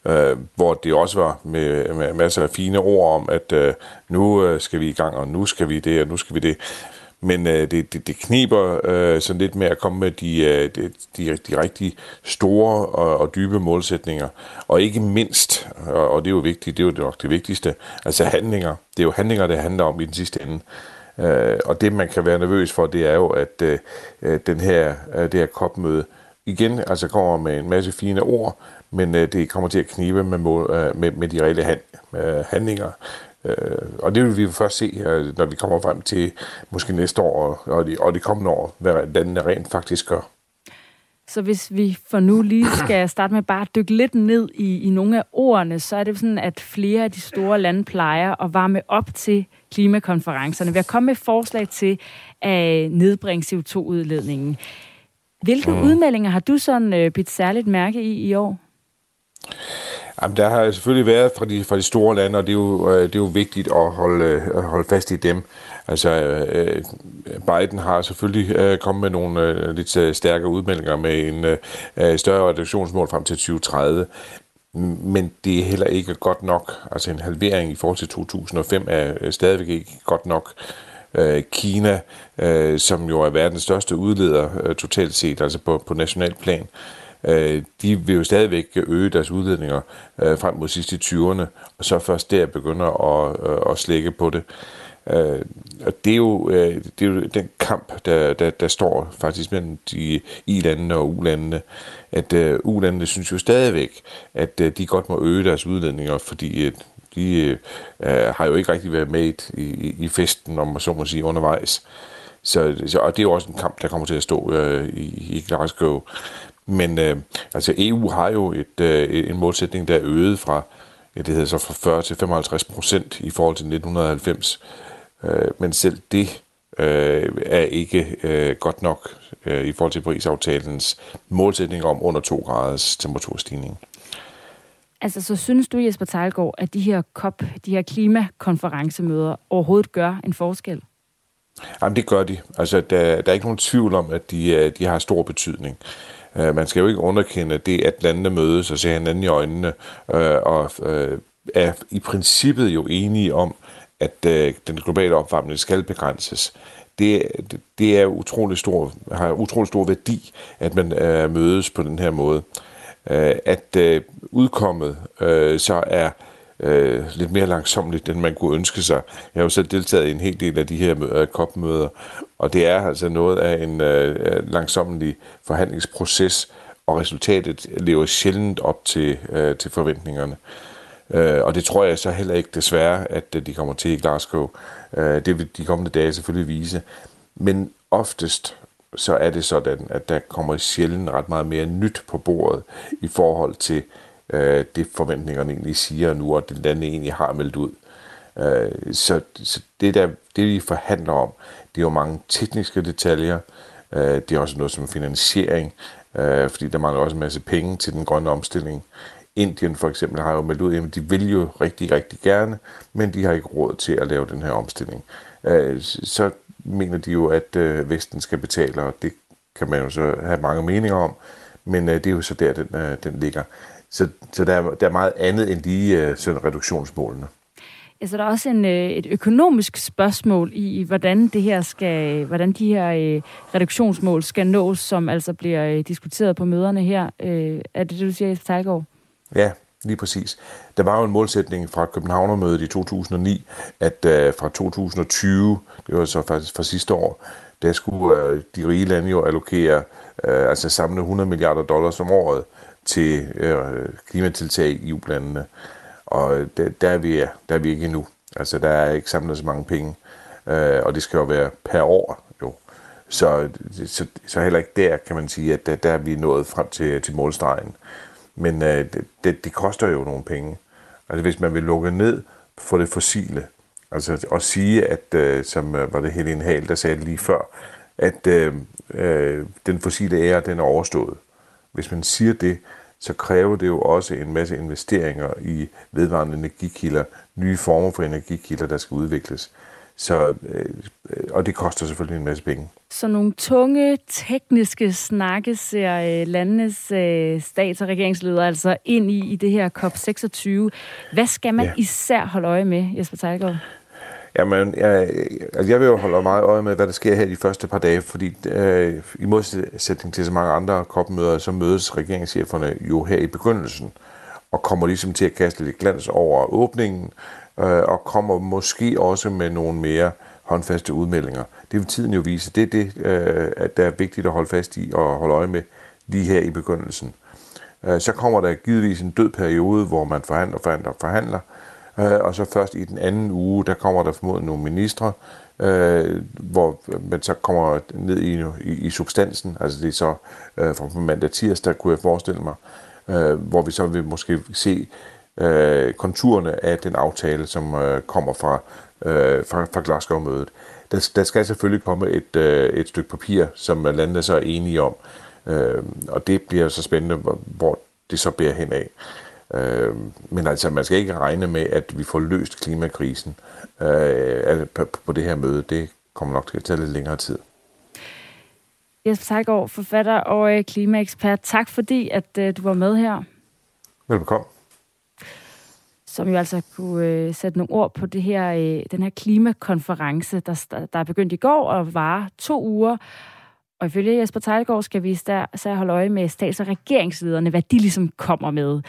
Speaker 13: øh, hvor det også var med, med masser af fine ord om, at øh, nu øh, skal vi i gang, og nu skal vi det, og nu skal vi det. Men øh, det, det, det kniber øh, sådan lidt med at komme med de, øh, de, de, de rigtig store og, og dybe målsætninger. Og ikke mindst, og, og det er jo vigtigt, det er jo nok det vigtigste, altså handlinger. Det er jo handlinger, det handler om i den sidste ende. Øh, og det, man kan være nervøs for, det er jo, at øh, øh den her, øh, det her kopmøde igen altså kommer med en masse fine ord, men øh, det kommer til at knibe med, mål, øh, med, med de reelle hand, øh, handlinger. Øh, og det vil vi først se, øh, når vi kommer frem til måske næste år og, de, og de kommende år, hvad landene rent faktisk gør.
Speaker 4: Så hvis vi for nu lige skal starte med bare at dykke lidt ned i, i nogle af ordene, så er det sådan, at flere af de store lande plejer at varme op til klimakonferencerne ved at komme med forslag til at nedbringe CO2-udledningen. Hvilke mm. udmeldinger har du sådan øh, bidt særligt mærke i i år?
Speaker 13: Jamen, der har selvfølgelig været fra de, fra de store lande, og det er jo, øh, det er jo vigtigt at holde, at holde fast i dem. Altså, øh, Biden har selvfølgelig kommet med nogle lidt stærkere udmeldinger med en større reduktionsmål frem til 2030. Men det er heller ikke godt nok. Altså en halvering i forhold til 2005 er stadigvæk ikke godt nok. Kina, som jo er verdens største udleder totalt set, altså på, på national plan, Øh, de vil jo stadigvæk øge deres udledninger øh, frem mod sidste 20'erne, og så først der begynder at, øh, at slække på det. Øh, og det er, jo, øh, det er jo den kamp, der, der, der står faktisk mellem de i-landene og u-landene, at øh, u-landene synes jo stadigvæk, at øh, de godt må øge deres udledninger, fordi øh, de øh, har jo ikke rigtig været med i, i, i festen, om man så må sige, undervejs. Så, så, og det er jo også en kamp, der kommer til at stå øh, i, i Glasgow. Men øh, altså EU har jo et, øh, en målsætning, der er øget fra, ja, det hedder så fra 40 til 55 procent i forhold til 1990. Øh, men selv det øh, er ikke øh, godt nok øh, i forhold til Paris-aftalens målsætning om under 2 graders temperaturstigning.
Speaker 4: Altså, så synes du, Jesper Tejlgaard, at de her COP, de her klimakonferencemøder overhovedet gør en forskel?
Speaker 13: Jamen, det gør de. Altså, der, der er ikke nogen tvivl om, at de, øh, de har stor betydning. Øh, man skal jo ikke underkende det, at landene mødes og ser hinanden i øjnene, øh, og øh, er i princippet jo enige om, at øh, den globale opvarmning skal begrænses. Det, det er utrolig stor, har utrolig stor værdi, at man øh, mødes på den her måde. Øh, at øh, udkommet øh, så er øh, lidt mere langsomligt, end man kunne ønske sig. Jeg har jo selv deltaget i en hel del af de her øh, COP-møder, og det er altså noget af en øh, øh langsomlig forhandlingsproces, og resultatet lever sjældent op til, øh, til forventningerne. Øh, og det tror jeg så heller ikke desværre, at øh, de kommer til i Glasgow. Øh, det vil de kommende dage selvfølgelig vise. Men oftest så er det sådan, at der kommer sjældent ret meget mere nyt på bordet i forhold til øh, det forventningerne egentlig siger nu, og det landet egentlig har meldt ud. Øh, så, så det, der, det vi forhandler om, det er jo mange tekniske detaljer, øh, det er også noget som finansiering øh, fordi der mangler også en masse penge til den grønne omstilling. Indien for eksempel har jo meldt ud, at de vil jo rigtig, rigtig gerne, men de har ikke råd til at lave den her omstilling. Øh, så mener de jo, at øh, Vesten skal betale, og det kan man jo så have mange meninger om, men øh, det er jo så der, den, øh, den ligger. Så, så der, er, der er meget andet end lige øh, sådan reduktionsmålene.
Speaker 4: Altså, der er også en, øh, et økonomisk spørgsmål i, hvordan det her skal, hvordan de her øh, reduktionsmål skal nås, som altså bliver øh, diskuteret på møderne her. Øh, er det det, du siger, Jesper Tejlgaard?
Speaker 13: Ja, lige præcis. Der var jo en målsætning fra Københavnermødet i 2009, at øh, fra 2020, det var så faktisk fra sidste år, der skulle øh, de rige lande jo allokere, øh, altså samle 100 milliarder dollars om året til øh, klimatiltag i EU-landene. Og der, der, er vi, der er vi ikke endnu. Altså, der er ikke samlet så mange penge. Øh, og det skal jo være per år, jo. Så, så, så heller ikke der kan man sige, at der, der er vi nået frem til, til målstregen. Men øh, det, det koster jo nogle penge. Altså hvis man vil lukke ned for det fossile, altså at sige, at øh, som øh, var det Helene Hal, der sagde lige før, at øh, øh, den fossile ære, den er overstået. Hvis man siger det, så kræver det jo også en masse investeringer i vedvarende energikilder, nye former for energikilder, der skal udvikles. Så, øh, og det koster selvfølgelig en masse penge.
Speaker 4: Så nogle tunge, tekniske snakke ser øh, landenes øh, stats- og regeringsledere altså ind i, i det her COP26. Hvad skal man ja. især holde øje med, Jesper Tejlgaard?
Speaker 13: Jamen, jeg, altså, jeg vil jo holde meget øje med, hvad der sker her de første par dage, fordi øh, i modsætning til så mange andre kopmøder, så mødes regeringscheferne jo her i begyndelsen, og kommer ligesom til at kaste lidt glans over åbningen, øh, og kommer måske også med nogle mere håndfaste udmeldinger. Det vil tiden jo vise. Det er det, øh, at der er vigtigt at holde fast i og holde øje med lige her i begyndelsen. Øh, så kommer der givetvis en død periode, hvor man forhandler, forhandler, forhandler, øh, og så først i den anden uge, der kommer der formodentlig nogle ministre, øh, hvor øh, man så kommer ned i, i, i substansen, altså det er så øh, fra mandag tirsdag, kunne jeg forestille mig, øh, hvor vi så vil måske se øh, konturerne af den aftale, som øh, kommer fra, øh, fra, fra Glasgow-mødet. Der, der skal selvfølgelig komme et, øh, et stykke papir, som landene så er enige om, øh, og det bliver så spændende, hvor, hvor det så bærer hen af. Øh, men altså, man skal ikke regne med, at vi får løst klimakrisen øh, på, på det her møde. Det kommer nok til at tage lidt længere tid.
Speaker 4: Jesper Tejgaard, forfatter og øh, klimaekspert. Tak fordi, at øh, du var med her.
Speaker 13: Velbekomme.
Speaker 4: Som jo altså kunne øh, sætte nogle ord på det her, øh, den her klimakonference, der, der er begyndt i går og var to uger. Og ifølge Jesper Tejlgaard skal vi så holde øje med stats- og regeringslederne, hvad de ligesom kommer med.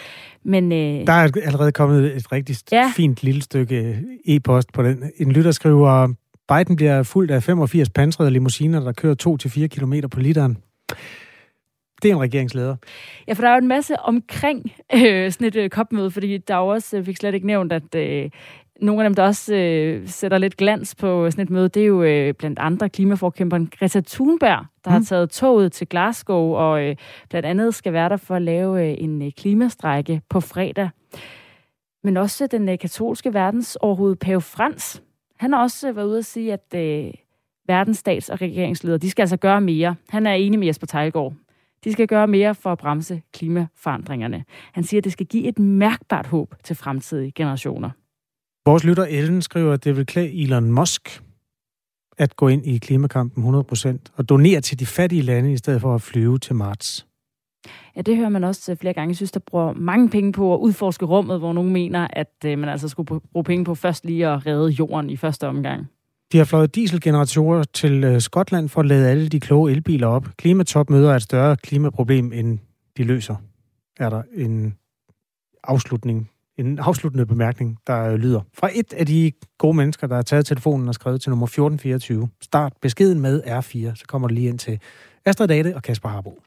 Speaker 4: Men, øh,
Speaker 1: der er allerede kommet et rigtig ja. fint lille stykke e-post på den. En lytter skriver, Biden bliver fuldt af 85 pansrede limousiner, der kører 2-4 km på literen. Det er en regeringsleder.
Speaker 4: Ja, for der er jo en masse omkring øh, sådan et øh, kopmøde, fordi der også øh, fik slet ikke nævnt, at øh, nogle af dem, der også øh, sætter lidt glans på sådan et møde, det er jo øh, blandt andre klimaforkæmperen Greta Thunberg, der mm. har taget toget til Glasgow, og øh, blandt andet skal være der for at lave øh, en øh, klimastrække på fredag. Men også den øh, katolske verdens overhoved Pave Frans, han har også øh, været ude at sige, at øh, verdens stats- og regeringsledere, de skal altså gøre mere. Han er enig med Jesper Tejlgaard. De skal gøre mere for at bremse klimaforandringerne. Han siger, at det skal give et mærkbart håb til fremtidige generationer.
Speaker 1: Vores lytter Ellen skriver, at det vil klæde Elon Musk at gå ind i klimakampen 100% og donere til de fattige lande, i stedet for at flyve til Mars.
Speaker 4: Ja, det hører man også flere gange. Jeg synes, der bruger mange penge på at udforske rummet, hvor nogen mener, at øh, man altså skulle bruge penge på først lige at redde jorden i første omgang.
Speaker 1: De har fløjet dieselgeneratorer til øh, Skotland for at lade alle de kloge elbiler op. Klimatopmøder er et større klimaproblem, end de løser. Er der en afslutning en afsluttende bemærkning, der øh, lyder fra et af de gode mennesker, der har taget telefonen og skrevet til nummer 1424. Start beskeden med R4, så kommer det lige ind til Astrid Date og Kasper Harbo.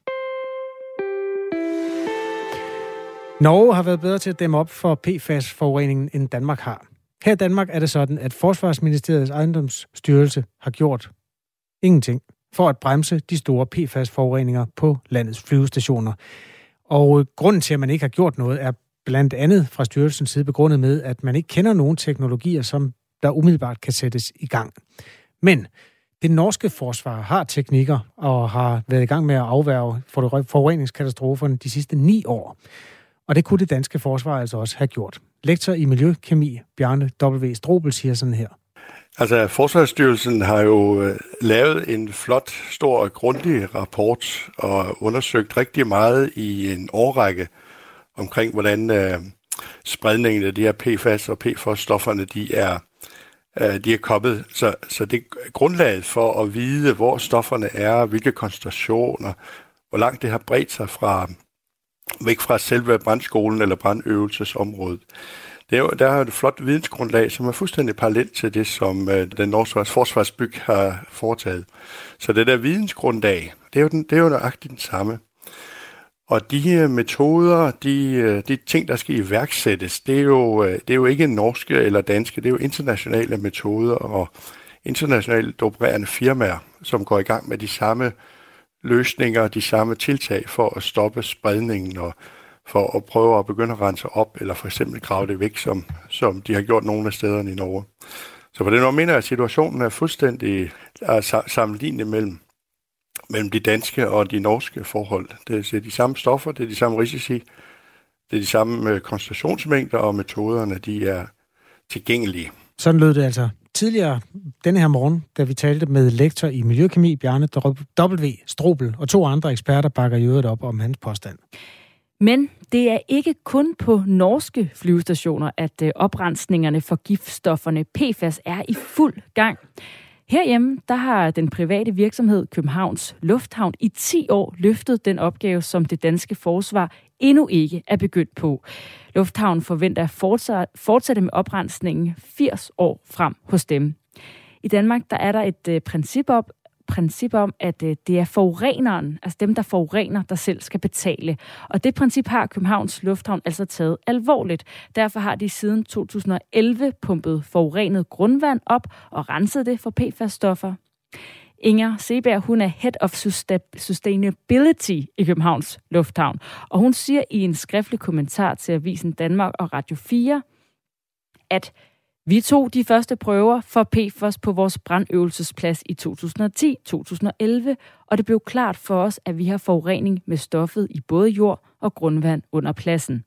Speaker 1: Norge har været bedre til at dæmme op for PFAS-forureningen, end Danmark har. Her i Danmark er det sådan, at Forsvarsministeriets ejendomsstyrelse har gjort ingenting for at bremse de store PFAS-forureninger på landets flyvestationer. Og øh, grunden til, at man ikke har gjort noget, er blandt andet fra styrelsens side begrundet med, at man ikke kender nogen teknologier, som der umiddelbart kan sættes i gang. Men Det norske forsvar har teknikker og har været i gang med at afværge forureningskatastroferne de sidste ni år. Og det kunne det danske forsvar altså også have gjort. Lektor i Miljøkemi, Bjarne W. Strobel, siger sådan her.
Speaker 14: Altså, Forsvarsstyrelsen har jo øh, lavet en flot, stor og grundig rapport og undersøgt rigtig meget i en årrække omkring, hvordan øh, spredningen af de her PFAS og PFOS-stofferne, de er, øh, de er kommet. Så, så det er grundlaget for at vide, hvor stofferne er, hvilke koncentrationer, hvor langt det har bredt sig fra væk fra selve brandskolen eller brandøvelsesområdet. Det er jo, der er et flot vidensgrundlag, som er fuldstændig parallelt til det, som øh, den norske forsvarsbyg har foretaget. Så det der vidensgrundlag, det er jo, den, det er jo nøjagtigt den samme. Og de metoder, de, øh, de ting, der skal iværksættes, det er, jo, øh, det er jo ikke norske eller danske, det er jo internationale metoder og internationalt opererende firmaer, som går i gang med de samme løsninger, de samme tiltag for at stoppe spredningen og for at prøve at begynde at rense op, eller for eksempel grave det væk, som, som de har gjort nogle af stederne i Norge. Så på den måde mener jeg, at situationen er fuldstændig sammenlignelig sammenlignet mellem, mellem de danske og de norske forhold. Det er de samme stoffer, det er de samme risici, det er de samme øh, koncentrationsmængder, og metoderne de er tilgængelige.
Speaker 1: Sådan lød det altså tidligere denne her morgen, da vi talte med lektor i miljøkemi, Bjarne W. Strobel, og to andre eksperter bakker i øvrigt op om hans påstand.
Speaker 4: Men det er ikke kun på norske flyvestationer, at øh, oprensningerne for giftstofferne PFAS er i fuld gang. Herhjemme, der har den private virksomhed Københavns Lufthavn i 10 år løftet den opgave, som det danske forsvar endnu ikke er begyndt på. Lufthavnen forventer at fortsætte med oprensningen 80 år frem hos dem. I Danmark der er der et øh, princip op, princip om, at øh, det er forureneren, altså dem, der forurener, der selv skal betale. Og det princip har Københavns Lufthavn altså taget alvorligt. Derfor har de siden 2011 pumpet forurenet grundvand op og renset det for PFAS-stoffer. Inger Seberg, hun er Head of Sustainability i Københavns Lufthavn, og hun siger i en skriftlig kommentar til Avisen Danmark og Radio 4, at vi tog de første prøver for PFOS på vores brandøvelsesplads i 2010-2011, og det blev klart for os, at vi har forurening med stoffet i både jord og grundvand under pladsen.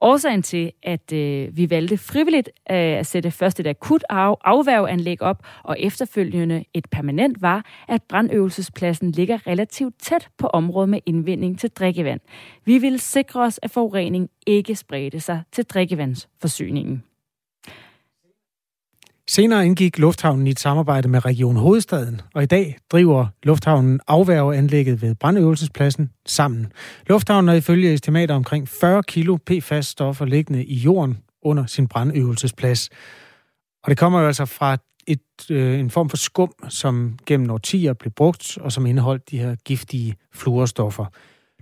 Speaker 4: Årsagen til, at øh, vi valgte frivilligt øh, at sætte først et akut af, afværgeanlæg op, og efterfølgende et permanent, var, at brandøvelsespladsen ligger relativt tæt på området med indvinding til drikkevand. Vi ville sikre os, at forurening ikke spredte sig til drikkevandsforsyningen.
Speaker 1: Senere indgik Lufthavnen i et samarbejde med Region Hovedstaden, og i dag driver Lufthavnen afværgeanlægget ved brandøvelsespladsen sammen. Lufthavnen har ifølge estimater omkring 40 kilo PFAS-stoffer liggende i jorden under sin brandøvelsesplads. Og det kommer jo altså fra et, øh, en form for skum, som gennem årtier blev brugt, og som indeholdt de her giftige fluorstoffer.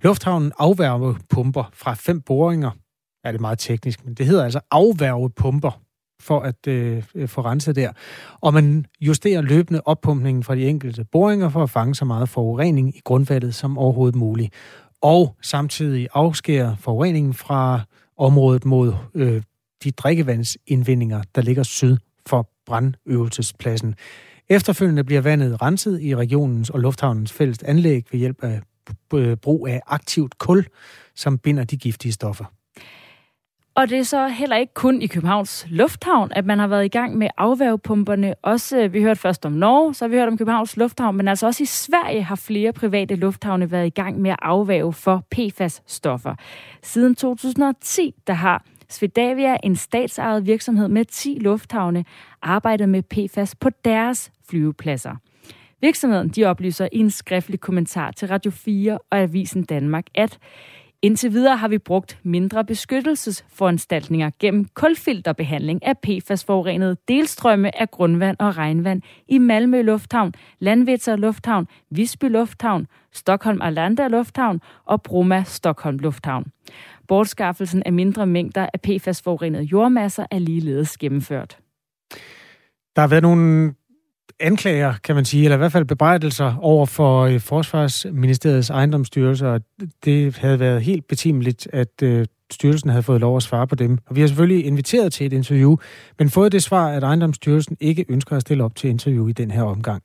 Speaker 1: Lufthavnen afværgepumper fra fem boringer. Er det meget teknisk, men det hedder altså afværgepumper for at øh, øh, få renset der. Og man justerer løbende oppumpningen fra de enkelte boringer for at fange så meget forurening i grundvandet som overhovedet muligt. Og samtidig afskærer forureningen fra området mod øh, de drikkevandsindvindinger, der ligger syd for brandøvelsespladsen. Efterfølgende bliver vandet renset i regionens og lufthavnens fælles anlæg ved hjælp af øh, brug af aktivt kul, som binder de giftige stoffer.
Speaker 4: Og det er så heller ikke kun i Københavns Lufthavn, at man har været i gang med afværgepumperne. Også, øh, vi hørte først om Norge, så har vi hørt om Københavns Lufthavn, men altså også i Sverige har flere private lufthavne været i gang med at afværge for PFAS-stoffer. Siden 2010, der har Svedavia, en statsejet virksomhed med 10 lufthavne, arbejdet med PFAS på deres flyvepladser. Virksomheden de oplyser i en skriftlig kommentar til Radio 4 og Avisen Danmark, at Indtil videre har vi brugt mindre beskyttelsesforanstaltninger gennem kulfilterbehandling af PFAS-forurenede delstrømme af grundvand og regnvand i Malmø Lufthavn, Landvetter Lufthavn, Visby Lufthavn, Stockholm Arlanda Lufthavn og Bromma Stockholm Lufthavn. Bortskaffelsen af mindre mængder af PFAS-forurenede jordmasser er ligeledes gennemført.
Speaker 1: Der har været nogle anklager, kan man sige, eller i hvert fald bebrejdelser over for øh, Forsvarsministeriets ejendomsstyrelse, og det havde været helt betimeligt, at øh, havde fået lov at svare på dem. Og vi har selvfølgelig inviteret til et interview, men fået det svar, at Ejendomsstyrelsen ikke ønsker at stille op til interview i den her omgang.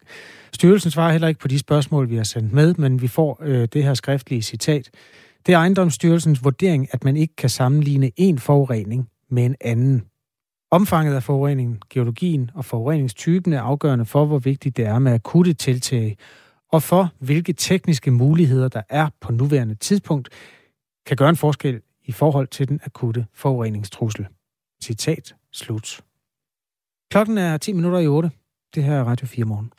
Speaker 1: Styrelsen svarer heller ikke på de spørgsmål, vi har sendt med, men vi får øh, det her skriftlige citat. Det er Ejendomsstyrelsens vurdering, at man ikke kan sammenligne en forurening med en anden. Omfanget af forureningen, geologien og forureningstypen er afgørende for, hvor vigtigt det er med akutte tiltag, og for hvilke tekniske muligheder, der er på nuværende tidspunkt, kan gøre en forskel i forhold til den akutte forureningstrussel. Citat slut. Klokken er 10 minutter i 8. Det her er Radio 4 morgen.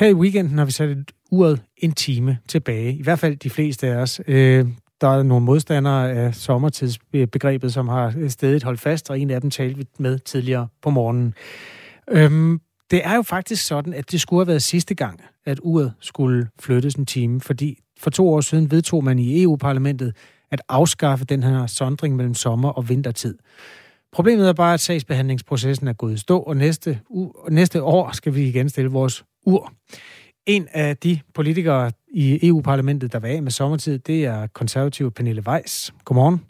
Speaker 1: Her i weekenden har vi sat et uret en time tilbage. I hvert fald de fleste af os. Øh, der er nogle modstandere af sommertidsbegrebet, som har stedet holdt fast, og en af dem talte vi med tidligere på morgenen. Øhm, det er jo faktisk sådan, at det skulle have været sidste gang, at uret skulle flyttes en time, fordi for to år siden vedtog man i EU-parlamentet at afskaffe den her sondring mellem sommer- og vintertid. Problemet er bare, at sagsbehandlingsprocessen er gået i stå, og næste, u- næste år skal vi igen stille vores ur. En af de politikere i EU-parlamentet, der var af med sommertid, det er konservativ Pernille Weiss. Godmorgen.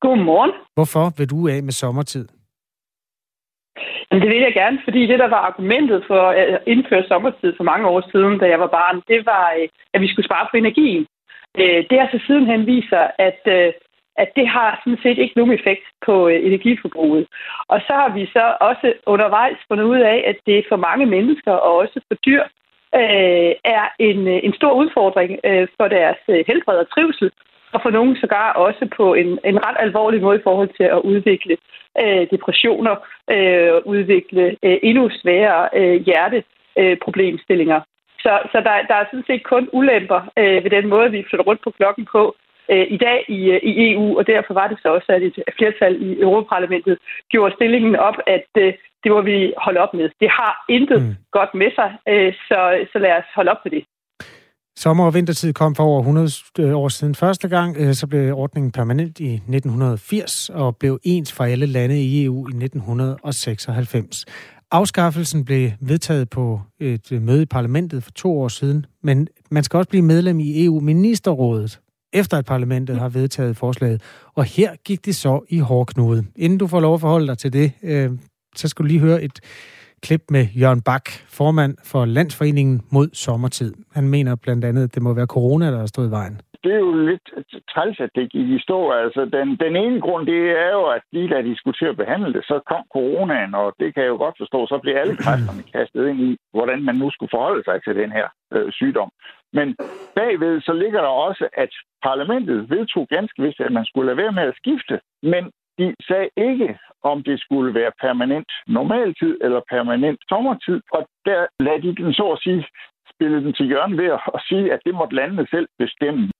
Speaker 15: Godmorgen.
Speaker 1: Hvorfor vil du af med sommertid?
Speaker 15: Jamen, det vil jeg gerne, fordi det, der var argumentet for at indføre sommertid for mange år siden, da jeg var barn, det var, øh, at vi skulle spare på energien. Øh, det er altså sidenhen viser, at, øh, at det har sådan set ikke nogen effekt på energiforbruget. Og så har vi så også undervejs fundet ud af, at det for mange mennesker og også for dyr Øh, er en, øh, en stor udfordring øh, for deres helbred og trivsel, og for nogen sågar også på en, en ret alvorlig måde i forhold til at udvikle øh, depressioner, øh, udvikle øh, endnu sværere øh, hjerteproblemstillinger. Øh, så så der, der er sådan set kun ulemper øh, ved den måde, vi flytter rundt på klokken på øh, i dag i, i EU, og derfor var det så også, at et flertal i Europaparlamentet gjorde stillingen op, at øh, det må vi holde op med. Det har intet mm. godt med sig, øh, så, så lad os holde op med det.
Speaker 1: Sommer- og vintertid kom for over 100 øh, år siden første gang. Øh, så blev ordningen permanent i 1980 og blev ens for alle lande i EU i 1996. Afskaffelsen blev vedtaget på et øh, møde i parlamentet for to år siden, men man skal også blive medlem i EU-ministerrådet, efter at parlamentet har vedtaget forslaget. Og her gik det så i hårdknude. Inden du får lov at forholde dig til det, så skal du lige høre et klip med Jørgen Bak, formand for Landsforeningen mod sommertid. Han mener blandt andet, at det må være corona, der har stået i vejen.
Speaker 16: Det er jo lidt træls, at det gik i stå. Altså, den, den ene grund, det er jo, at lige da de skulle til at behandle det, så kom coronaen, og det kan jeg jo godt forstå. Så blev alle kræfterne kastet ind i, hvordan man nu skulle forholde sig til den her øh, sygdom. Men bagved så ligger der også, at parlamentet vedtog ganske vist, at man skulle lade være med at skifte. Men de sagde ikke, om det skulle være permanent normaltid eller permanent sommertid. Og der lagde de den så at sige, spille den til hjørne ved at sige, at det måtte landene selv bestemme.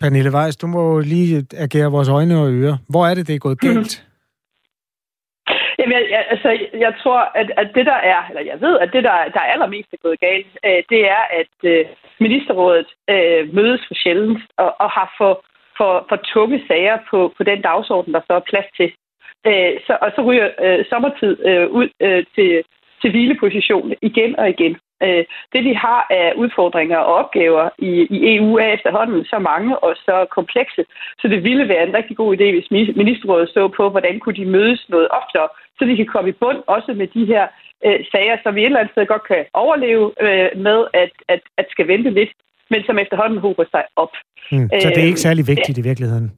Speaker 1: Pernille Weiss, du må lige agere vores øjne og ører. Hvor er det, det er gået galt?
Speaker 15: Jamen, jeg, jeg, altså, jeg tror, at, at det der er, eller jeg ved, at det der, der er allermest er gået galt, øh, det er, at øh, ministerrådet øh, mødes for sjældent og, og har for, for, for tunge sager på, på den dagsorden, der så er plads til. Øh, så, og så ryger øh, sommertid øh, ud øh, til, til hvileposition igen og igen. Øh, det, vi har af udfordringer og opgaver i, i EU, er efterhånden så mange og så komplekse, så det ville være en rigtig god idé, hvis ministerrådet så på, hvordan kunne de mødes noget oftere, så de kan komme i bund også med de her øh, sager, som vi et eller andet sted godt kan overleve øh, med at, at, at skal vente lidt, men som efterhånden hober sig op.
Speaker 1: Mm, så det er ikke særlig vigtigt øh, i virkeligheden?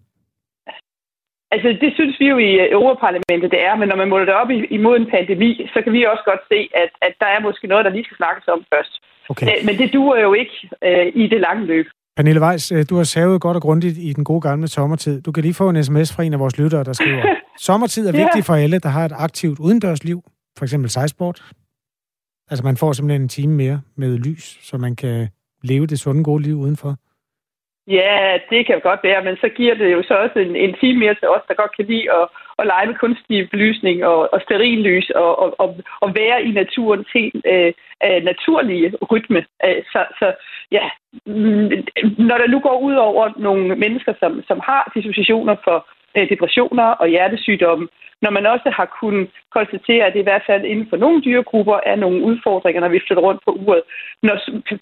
Speaker 15: Altså, det synes vi jo i øh, Europaparlamentet, det er, men når man måler det op imod en pandemi, så kan vi også godt se, at, at der er måske noget, der lige skal snakkes om først. Okay. Øh, men det duer jo ikke øh, i det lange løb.
Speaker 1: Pernille Weiss, øh, du har savet godt og grundigt i den gode gamle sommertid. Du kan lige få en sms fra en af vores lyttere, der skriver, sommertid er vigtig for alle, der har et aktivt udendørsliv, for eksempel sejsport. Altså man får simpelthen en time mere med lys, så man kan leve det sunde gode liv udenfor.
Speaker 15: Ja, det kan godt være, men så giver det jo så også en, en time mere til os, der godt kan lide at, at lege med kunstig belysning og, og sterillys og, og, og, og være i naturens helt øh, øh naturlige rytme. Øh, så, så ja, mm, når der nu går ud over nogle mennesker, som, som har dispositioner for depressioner og hjertesygdomme, når man også har kunnet konstatere, at det i hvert fald inden for nogle dyregrupper er nogle udfordringer, når vi flytter rundt på uret. Når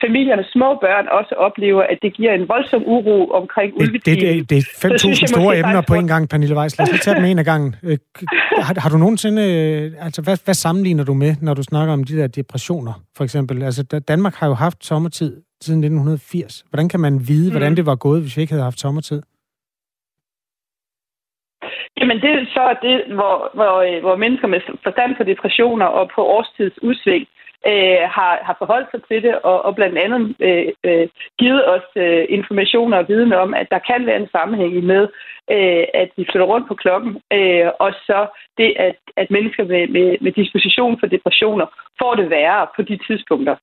Speaker 15: familiernes små børn også oplever, at det giver en voldsom uro omkring ulvetiden.
Speaker 1: Det, det, det er 5.000 store emner på en gang, Pernille Weiss. Lad os lige tage dem en af gangen. Øh, har, har du nogensinde... Øh, altså, hvad, hvad sammenligner du med, når du snakker om de der depressioner, for eksempel? Altså, Danmark har jo haft sommertid siden 1980. Hvordan kan man vide, hvordan mm. det var gået, hvis vi ikke havde haft sommertid?
Speaker 15: Jamen det er så det, hvor, hvor, øh, hvor mennesker med forstand på depressioner og på årstids udsving øh, har, har forholdt sig til det, og, og blandt andet øh, øh, givet os øh, informationer og viden om, at der kan være en sammenhæng med, øh, at vi flytter rundt på klokken, øh, og så det, at, at mennesker med, med, med disposition for depressioner får det værre på de tidspunkter.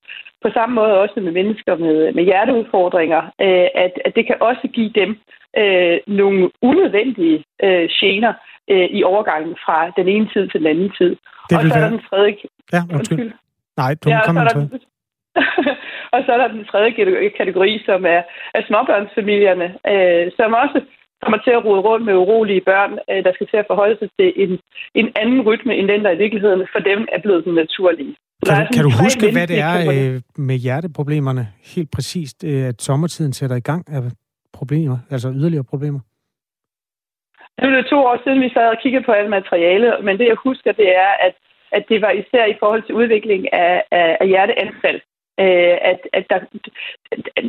Speaker 15: På samme måde også med mennesker med, med hjerteudfordringer, øh, at, at det kan også give dem øh, nogle unødvendige øh, gener øh, i overgangen fra den ene tid til den anden tid.
Speaker 1: Det
Speaker 15: og så er der den tredje...
Speaker 1: Ja, undskyld. undskyld. Nej, du ja, kom med den
Speaker 15: og så er der den tredje kategori, som er, er småbørnsfamilierne, øh, som også kommer til at rode rundt med urolige børn, øh, der skal til at forholde sig til en, en anden rytme, end den, der i virkeligheden for dem er blevet den naturlige.
Speaker 1: Kan, du, kan du huske, hvad det er øh, med hjerteproblemerne helt præcist, øh, at sommertiden sætter i gang af problemer, altså yderligere problemer?
Speaker 15: Nu er det to år siden, vi sad og kiggede på alt materiale, men det jeg husker, det er, at at det var især i forhold til udvikling af, af, af hjerteanfald. Øh, at, at der,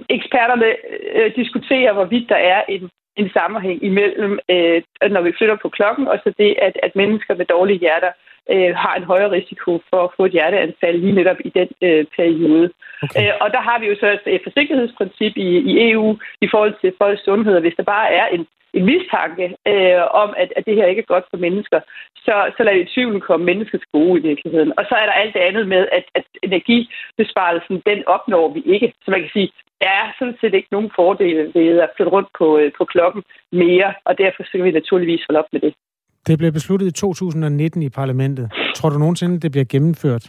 Speaker 15: eksperterne øh, diskuterer, hvorvidt der er en, en sammenhæng imellem, øh, når vi flytter på klokken, og så det, at, at mennesker med dårlige hjerter øh, har en højere risiko for at få et hjerteanfald lige netop i den øh, periode. Okay. Øh, og der har vi jo så et forsigtighedsprincip i, i EU i forhold til folks sundhed. Hvis der bare er en, en mistanke øh, om, at, at det her ikke er godt for mennesker, så, så lader vi tvivlen komme mennesker til gode i virkeligheden. Og så er der alt det andet med, at, at energibesparelsen, den opnår vi ikke. Så man kan sige, der er sådan set ikke nogen fordele ved at flytte rundt på, øh, på klokken mere, og derfor skal vi naturligvis holde op med det.
Speaker 1: Det blev besluttet i 2019 i parlamentet. Tror du nogensinde, det bliver gennemført?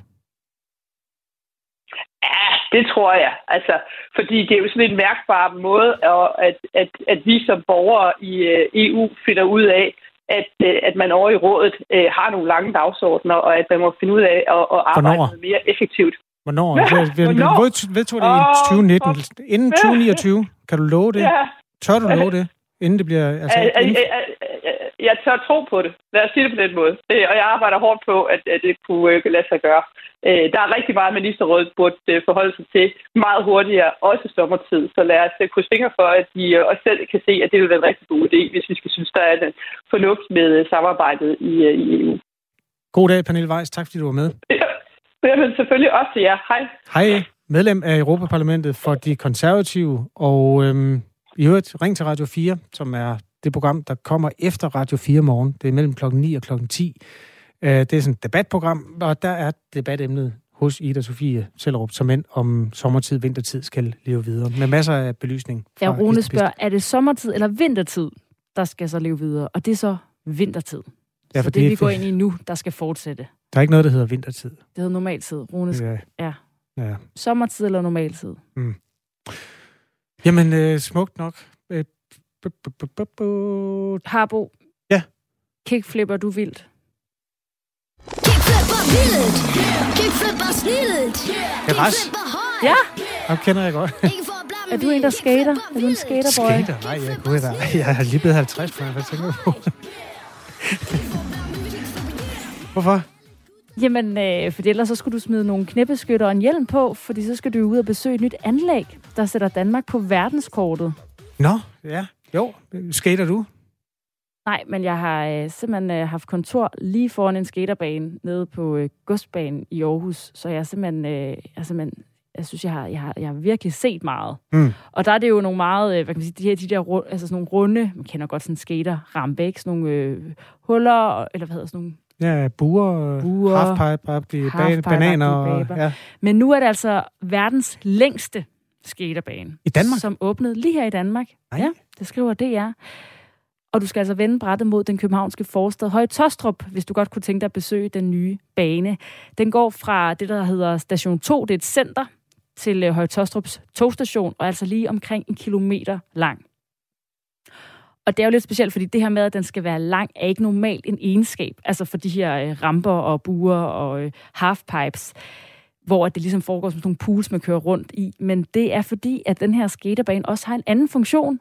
Speaker 15: Ja, det tror jeg. Altså, fordi det er jo sådan en mærkbar måde, at, at, at vi som borgere i øh, EU finder ud af, at, øh, at man over i rådet øh, har nogle lange dagsordner, og at man må finde ud af at, at arbejde Hvornår? mere effektivt.
Speaker 1: Hvornår? Ja, vi, vi, vedtog det i 2019. Inden 2029. Kan du love det? Ja. Tør du love det? Inden det bliver... Altså, inden
Speaker 15: jeg tør tro på det. Lad os sige det på den måde. Øh, og jeg arbejder hårdt på, at, at det kunne øh, lade sig gøre. Øh, der er rigtig meget, ministerrådet burde øh, forholde sig til meget hurtigere, også sommertid. Så lad os øh, krydse fingre for, at de øh, også selv kan se, at det vil være en rigtig god idé, hvis vi skal synes, der er en fornuft med øh, samarbejdet i, øh, i EU.
Speaker 1: God dag, Pernille Weiss. Tak, fordi du var med.
Speaker 15: Ja, men selvfølgelig også til jer. Hej.
Speaker 1: Hej. Medlem af Europaparlamentet for de konservative, og øhm, i øvrigt ring til Radio 4, som er det program, der kommer efter Radio 4 morgen. Det er mellem klokken 9 og klokken 10. Øh, det er sådan et debatprogram, og der er debatemnet hos Ida Sofie Sellerup, som end om sommertid, vintertid skal leve videre. Med masser af belysning.
Speaker 4: Ja, Rune spørger, er det sommertid eller vintertid, der skal så leve videre? Og det er så vintertid. Ja, for så det, det, vi går ind i nu, der skal fortsætte.
Speaker 1: Der er ikke noget, der hedder vintertid. Det
Speaker 4: hedder normaltid. Rune ja. ja.
Speaker 1: ja.
Speaker 4: Sommertid eller normaltid?
Speaker 1: Mm. Jamen, øh, smukt nok.
Speaker 4: Harbo.
Speaker 1: Ja.
Speaker 4: Kickflipper du vildt?
Speaker 17: Kickflipper vildt! Kickflipper snilt!
Speaker 1: Kickflipper
Speaker 4: Ja.
Speaker 1: Ham kender jeg godt.
Speaker 4: er du en, der skater? Er du en skaterboy?
Speaker 1: Skater? Nej, jeg, gud, da. jeg er lige blevet 50, for jeg tænker på. Hvorfor?
Speaker 4: Jamen, øh, for ellers så skulle du smide nogle knæppeskytter og en hjelm på, fordi så skal du ud og besøge et nyt anlæg, der sætter Danmark på verdenskortet.
Speaker 1: Nå, ja. Jo, skater du?
Speaker 4: Nej, men jeg har øh, simpelthen øh, haft kontor lige foran en skaterbane nede på øh, Godsbanen i Aarhus, så jeg simpelthen, øh, jeg simpelthen jeg synes, jeg har, jeg har, jeg har virkelig set meget.
Speaker 1: Mm.
Speaker 4: Og der er det jo nogle meget, øh, hvad kan man sige, de her, de der altså sådan nogle runde, man kender godt sådan skater, rampe, ikke? Sådan nogle øh, huller, eller hvad hedder sådan nogle
Speaker 1: Ja, buer, buer halfpipe, halfpipe bananer. Og, ja.
Speaker 4: Men nu er det altså verdens længste skaterbane.
Speaker 1: I Danmark?
Speaker 4: Som åbnede lige her i Danmark.
Speaker 1: Nej.
Speaker 4: Ja, det skriver DR. Og du skal altså vende brættet mod den københavnske forstad Høje Tostrup, hvis du godt kunne tænke dig at besøge den nye bane. Den går fra det, der hedder Station 2, det er et center, til øh, Høje Tostrups togstation, og altså lige omkring en kilometer lang. Og det er jo lidt specielt, fordi det her med, at den skal være lang, er ikke normalt en egenskab. Altså for de her øh, ramper og buer og øh, halfpipes, hvor det ligesom foregår som nogle pools, man kører rundt i. Men det er fordi, at den her skaterbane også har en anden funktion.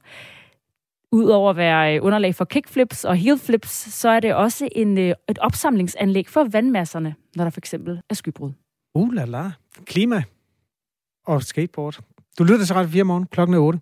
Speaker 4: Udover at være øh, underlag for kickflips og heelflips, så er det også en, øh, et opsamlingsanlæg for vandmasserne, når der for eksempel er skybrud.
Speaker 1: Uh la la. Klima og skateboard. Du lytter til Radio 4 morgen klokken er 8.